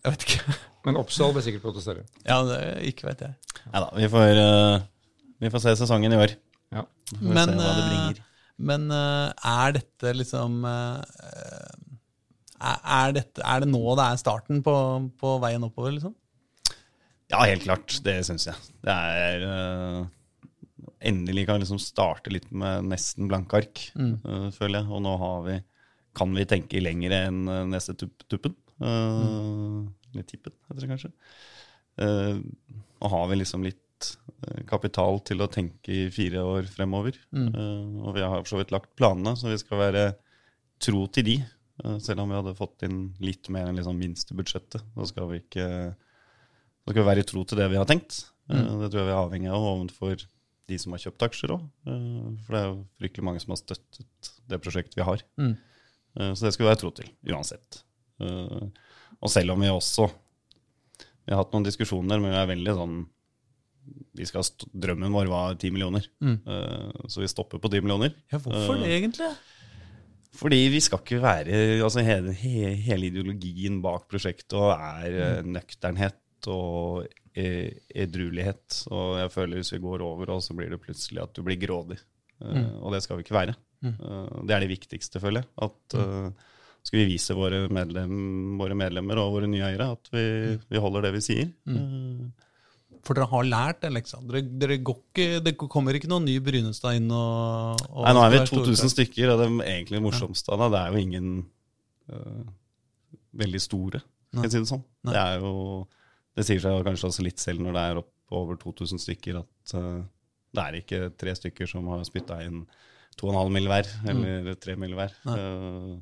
Jeg vet ikke. Men Oppsal vil sikkert protestere. Ja, det, Ikke vet jeg. Nei da, vi får, uh, vi får se sesongen i år. Ja. Vi får Men, se hva det eh, bringer. Men eh, er dette liksom er, dette, er det nå det er starten på, på veien oppover, liksom? Ja, helt klart. Det syns jeg. Det er Endelig kan liksom starte litt med nesten blanke ark, eh, føler jeg. Og nå har vi, kan vi tenke lenger enn eh, neste tupp, tuppen. Uh, Eller tippen, heter det kanskje. Uh, nå har vi liksom litt eh, kapital til å tenke i fire år fremover. Eh, og vi har for så vidt lagt planene, så vi skal være tro til de. eh, selv om vi hadde fått inn litt mer enn liksom minstebudsjettet. Så skal vi ikke så skal vi være tro til det vi har tenkt. Eh, Det tror jeg vi er avhengig av overfor de som har kjøpt aksjer òg. For det er jo fryktelig mange som har støttet det prosjektet vi har. Mm. Eh, Så det skal vi være tro til, uansett. Eh, Og selv om vi også Vi har hatt noen diskusjoner, men vi er veldig sånn vi skal Drømmen vår var 10 millioner, Mm. så vi stopper på 10 millioner. Ja, Hvorfor det, egentlig? Fordi vi skal ikke være altså hele, hele ideologien bak prosjektet og er eh, nøkternhet og eh, edruelighet. Og jeg føler hvis vi går over, og så blir det plutselig at du blir grådig. Mm. Og det skal vi ikke være. Eh, det er det viktigste, føler jeg. At uh, skal vi vise våre, medlem, våre medlemmer og våre nye eiere at vi, vi holder det vi sier. Eh, For dere har lært det, liksom. Dere, går ikke, det kommer ikke noen ny Brynestad inn og, og Nei, nå er vi 2000 stykker, og det egentlig morsomste av det, det er jo ingen uh, veldig store, skal jeg si det sånn. Det er jo Det sier seg kanskje også litt selv når det er opp over 2000 stykker, at uh, det er ikke tre stykker som har spytta inn 2,5 mill. hver, eller 3 mill. hver. Uh,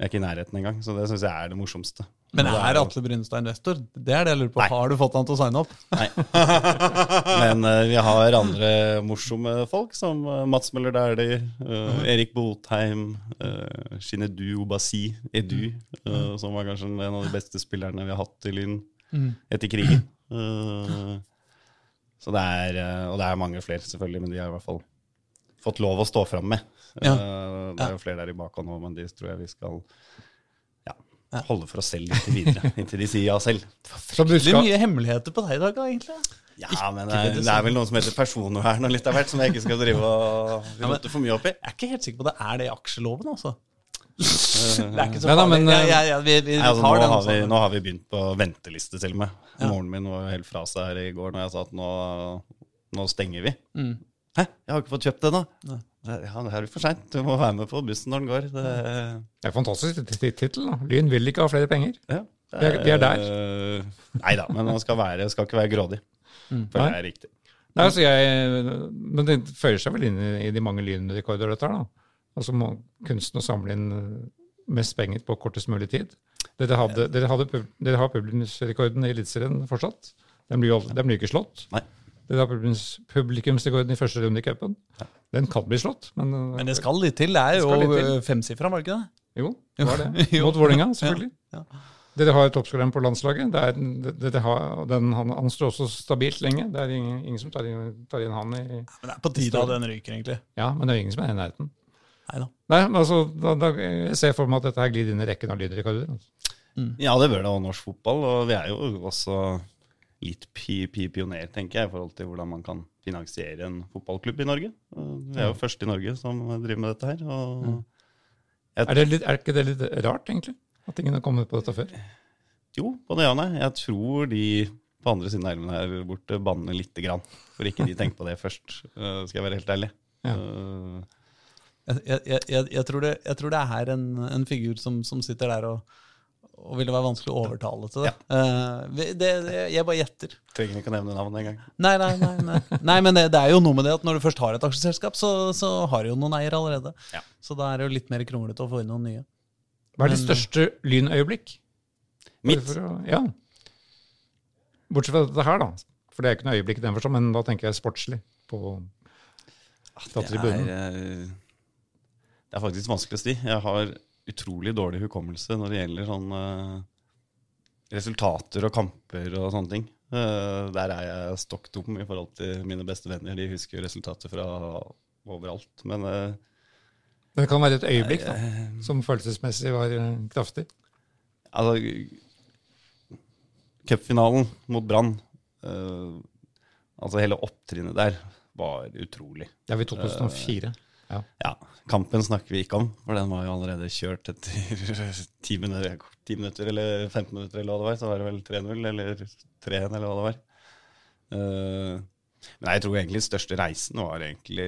vi er ikke i nærheten engang, så det syns jeg er det morsomste. Men er Atle Brynestad investor? Det er det jeg lurer på. Nei. Har du fått han til å signe opp? Nei. Men uh, vi har andre morsomme folk, som uh, Mats Møller Dæhlie, eh, Erik Botheim, uh, Shinedu Obasi Edu, uh, som var kanskje en av de beste spillerne vi har hatt i Lyn etter krigen. Uh, så det er, eh, og det er mange flere, selvfølgelig, men de har i hvert fall fått lov å stå fram med. Ja. Uh, det er jo flere der i bakhånd nå, men de tror jeg vi skal ja, holde for oss selv inntil videre. inntil de sier ja selv. Så Det er mye hemmeligheter på deg i dag, da, egentlig. Ja, men det er, det er vel noen som heter personvern og litt av hvert, som jeg ikke skal drive og rote for mye opp i. Jeg er ikke helt sikker på det er det i aksjeloven, altså. Det er ikke så farlig. Ja, ja, ja, vi, vi Nei, altså, nå, har vi, altså. nå har vi begynt på venteliste, til og med. Moren min var helt fra seg her i går når jeg sa at nå, nå stenger vi. Mm. Hæ, jeg har ikke fått kjøpt det ennå. Ja, det er for seint. Du må være med på bussen når den går. Det, det er en fantastisk tit- tittel. Lyn vil ikke ha flere penger. ja, Vi er- vi er der. Nei da, men man skal, være, skal ikke være grådig. For det er riktig. Nei, altså jeg, men det føyer seg vel inn i, i de mange lynrekorder, dette her. da. Altså må kunsten å samle inn eh, mest penger på kortest mulig tid. Dere, hadde, dere, hadde, dere har publikumsrekorden i Eliteserien fortsatt. Den blir jo den blir ikke slått. Nei. Dere har publikumsrekorden i første runde i cupen. Den kan bli slått, men, eh, Men det skal litt til. Det er jo femsifra, var det ikke det? jo, det var det. Mot Vålerenga, selvfølgelig. Ja, Dere har toppskåreren på landslaget. Det er, dere har, den, han, han står også stabilt lenge. Det er ingen, ingen som tar inn, tar inn han i Men det er på tide at den ryker, egentlig. Ja, men det er ingen som er i nærheten. Nei da. Nei, men altså, da, da, jeg ser for meg at dette her glir inn i rekken av lynrekorder. Altså. Ja, det bør det også norsk fotball. Og vi er jo også litt pi, pi pioner, tenker jeg, i forhold til hvordan man kan finansiere en fotballklubb i Norge. Vi er jo første i Norge som driver med dette her. og... Er, det litt, er ikke det litt rart, egentlig? At ingen har kommet på dette før? Jo, både ja og nei. Jeg tror de på andre siden av elven her borte banner lite grann. For ikke de tenker på det først, uh, skal jeg være helt ærlig. Ja. Uh, Jeg, jeg, jeg, jeg, tror, det, tror det er en, en figur som, som sitter der og, og ville være vanskelig å overtale til det. Ja. Uh, det, det jeg bare gjetter. trenger ikke å nevne navnet engang. Nei, nei, nei, nei. nei men det, det er jo noe med det at når du først har et aksjeselskap, så, så har du jo noen eiere allerede. Ja. Så da er det jo litt mer kronglete å få inn noen nye. Hva er ditt største lynøyeblikk? Mitt? Å- Ja. Bortsett fra dette her, da. For det er ikke noe øyeblikk i den forstand, men da tenker jeg sportslig. På fra Det er, eh, det er faktisk vanskelig å si. Jeg har utrolig dårlig hukommelse når det gjelder sånn eh, resultater og kamper og sånne ting. Eh, der er jeg stokk dum i forhold til mine beste venner. De husker jo resultater fra overalt. Men eh, Det kan være et øyeblikk da, som følelsesmessig var kraftig. altså Cupfinalen mot Brann, altså hele opptrinnet der, var utrolig. Det er vi 2004. Ja. Ja, kampen snakker vi ikke om, for den var jo allerede kjørt etter 10 minutter, 10 minutter eller 15 minutter, eller hva det var. Så var det vel 3-0 eller 3-1, eller hva det var. Uh, men jeg tror egentlig største reisen var egentlig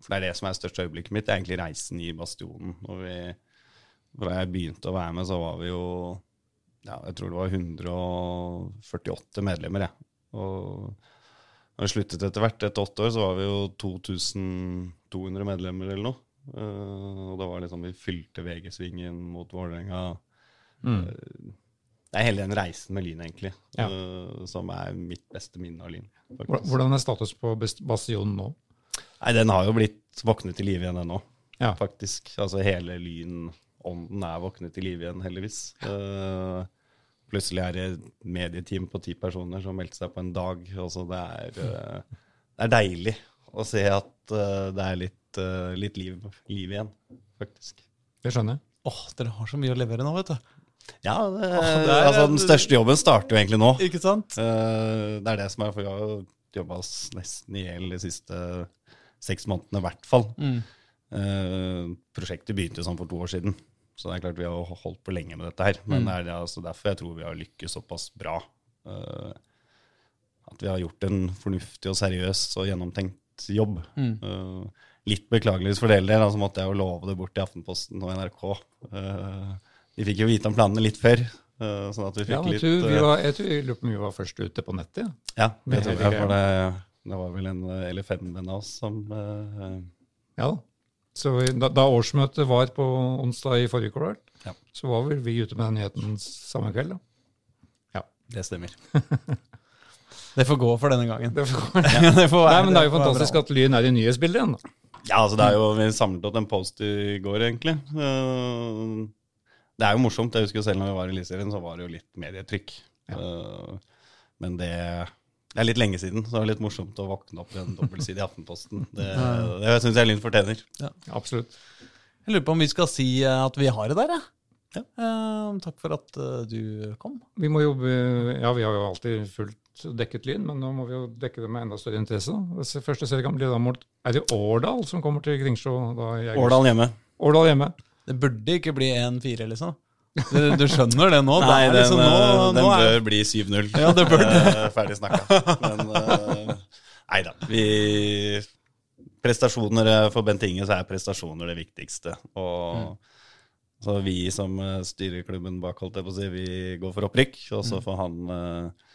For det er det som er største øyeblikket mitt, det er egentlig reisen i Bastionen. Når vi, da jeg begynte å være med, så var vi jo ja, Jeg tror det var 148 medlemmer, jeg. Og når vi sluttet etter hvert, etter åtte år, så var vi jo 2200 medlemmer eller noe. Uh, og det var liksom, vi fylte VG-svingen mot Vålerenga. Eh, det er hele den reisen med Lyn, egentlig, Ja. uh, som er mitt beste minne av Lyn. Hvordan- er status på Bastionen nå? Nei, den har jo blitt våknet til live igjen ennå, Ja. faktisk. Altså hele Lyn-ånden er våknet til live igjen, heldigvis. Uh, plutselig er det et medieteam på ti personer som meldte seg på en dag. Altså det, er, uh, det er deilig å se at uh, det er litt, uh, litt liv, liv igjen, faktisk. Det skjønner jeg. Åh, dere har så mye å levere nå, vet du. Ja, det, det er- altså den største jobben starter jo egentlig nå. Ikke sant? Uh, det er det som er, for vi har jobba oss nesten i hjel de siste seks månedene, i hvert fall. Mm. Eh, prosjektet begynte jo sånn for to år siden, så det er klart vi har holdt på lenge med dette her. Men det er det, altså, derfor jeg tror vi har lykkes såpass bra. Uh, at vi har gjort en fornuftig og seriøs og gjennomtenkt jobb. Eh, litt beklageligvis for deres del, så måtte jeg jo love det bort til Aftenposten og NRK. Eh, de fikk jo vite om planene litt før, eh, sånn at vi fikk ja, litt tror vi var, jeg tror vi lurer på om vi var først ute på nettet. Ja. Ja, det tror jeg, for det, det var vel en eller fem venn av oss som Ja. Så vi- da, da årsmøtet var på onsdag i forrige kvartal, Ja. så var vel vi ute med den nyheten samme kveld. da. Ja. Det stemmer. Det får gå for denne gangen. Det får- det får være, Nei, men det er jo fantastisk at Lyn er i nyhetsbildet igjen. da. Ja, altså det er jo, Vi samlet opp en post i går, egentlig. Eh, Det er jo morsomt. Jeg husker selv når vi var i Eliteserien, så var det jo litt medietrykk. Ja. Men det, det er litt lenge siden, så det er litt morsomt å våkne opp i en dobbeltside i Aftenposten. Det, det syns jeg Lyn fortjener. Absolutt. Jeg lurer på om vi skal si eh, at vi har det der, jeg. Ja. Eh, takk for at uh, du kom. Vi må jobbe, ja, vi har jo alltid fullt dekket Lyn, men nå må vi jo dekke det med enda større interesse. da. Første seriekamp blir da mot Er det Årdal som kommer til Kringsjå? Årdal hjemme. Årdal hjemme. Det burde ikke bli 1-4, liksom. Du, du skjønner det nå? Det Nei, er den, liksom nå, eh, den nå er, bør bli 7-0. Ja, det bør det. Ferdig snakka. Men uh, nei da. Vi Prestasjoner eh, For Bent Inge så er prestasjoner det viktigste. Og så vi som eh, styrer klubben bak, holdt jeg på å si, vi går for opprykk. Og så får han uh,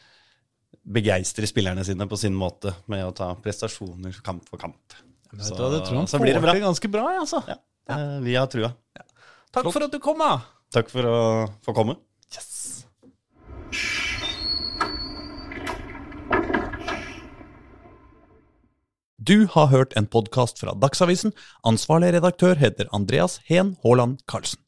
begeistre spillerne sine på sin måte med å ta prestasjoner kamp for kamp. Vet du det tror han så blir det bra. ganske bra. Altså. Ja. Eh, vi har trua. Takk for at du kom, da. Takk for å få komme. Yes. Du har hørt en podkast fra Dagsavisen. Ansvarlig redaktør heter Andreas Heen Haaland Karlsen.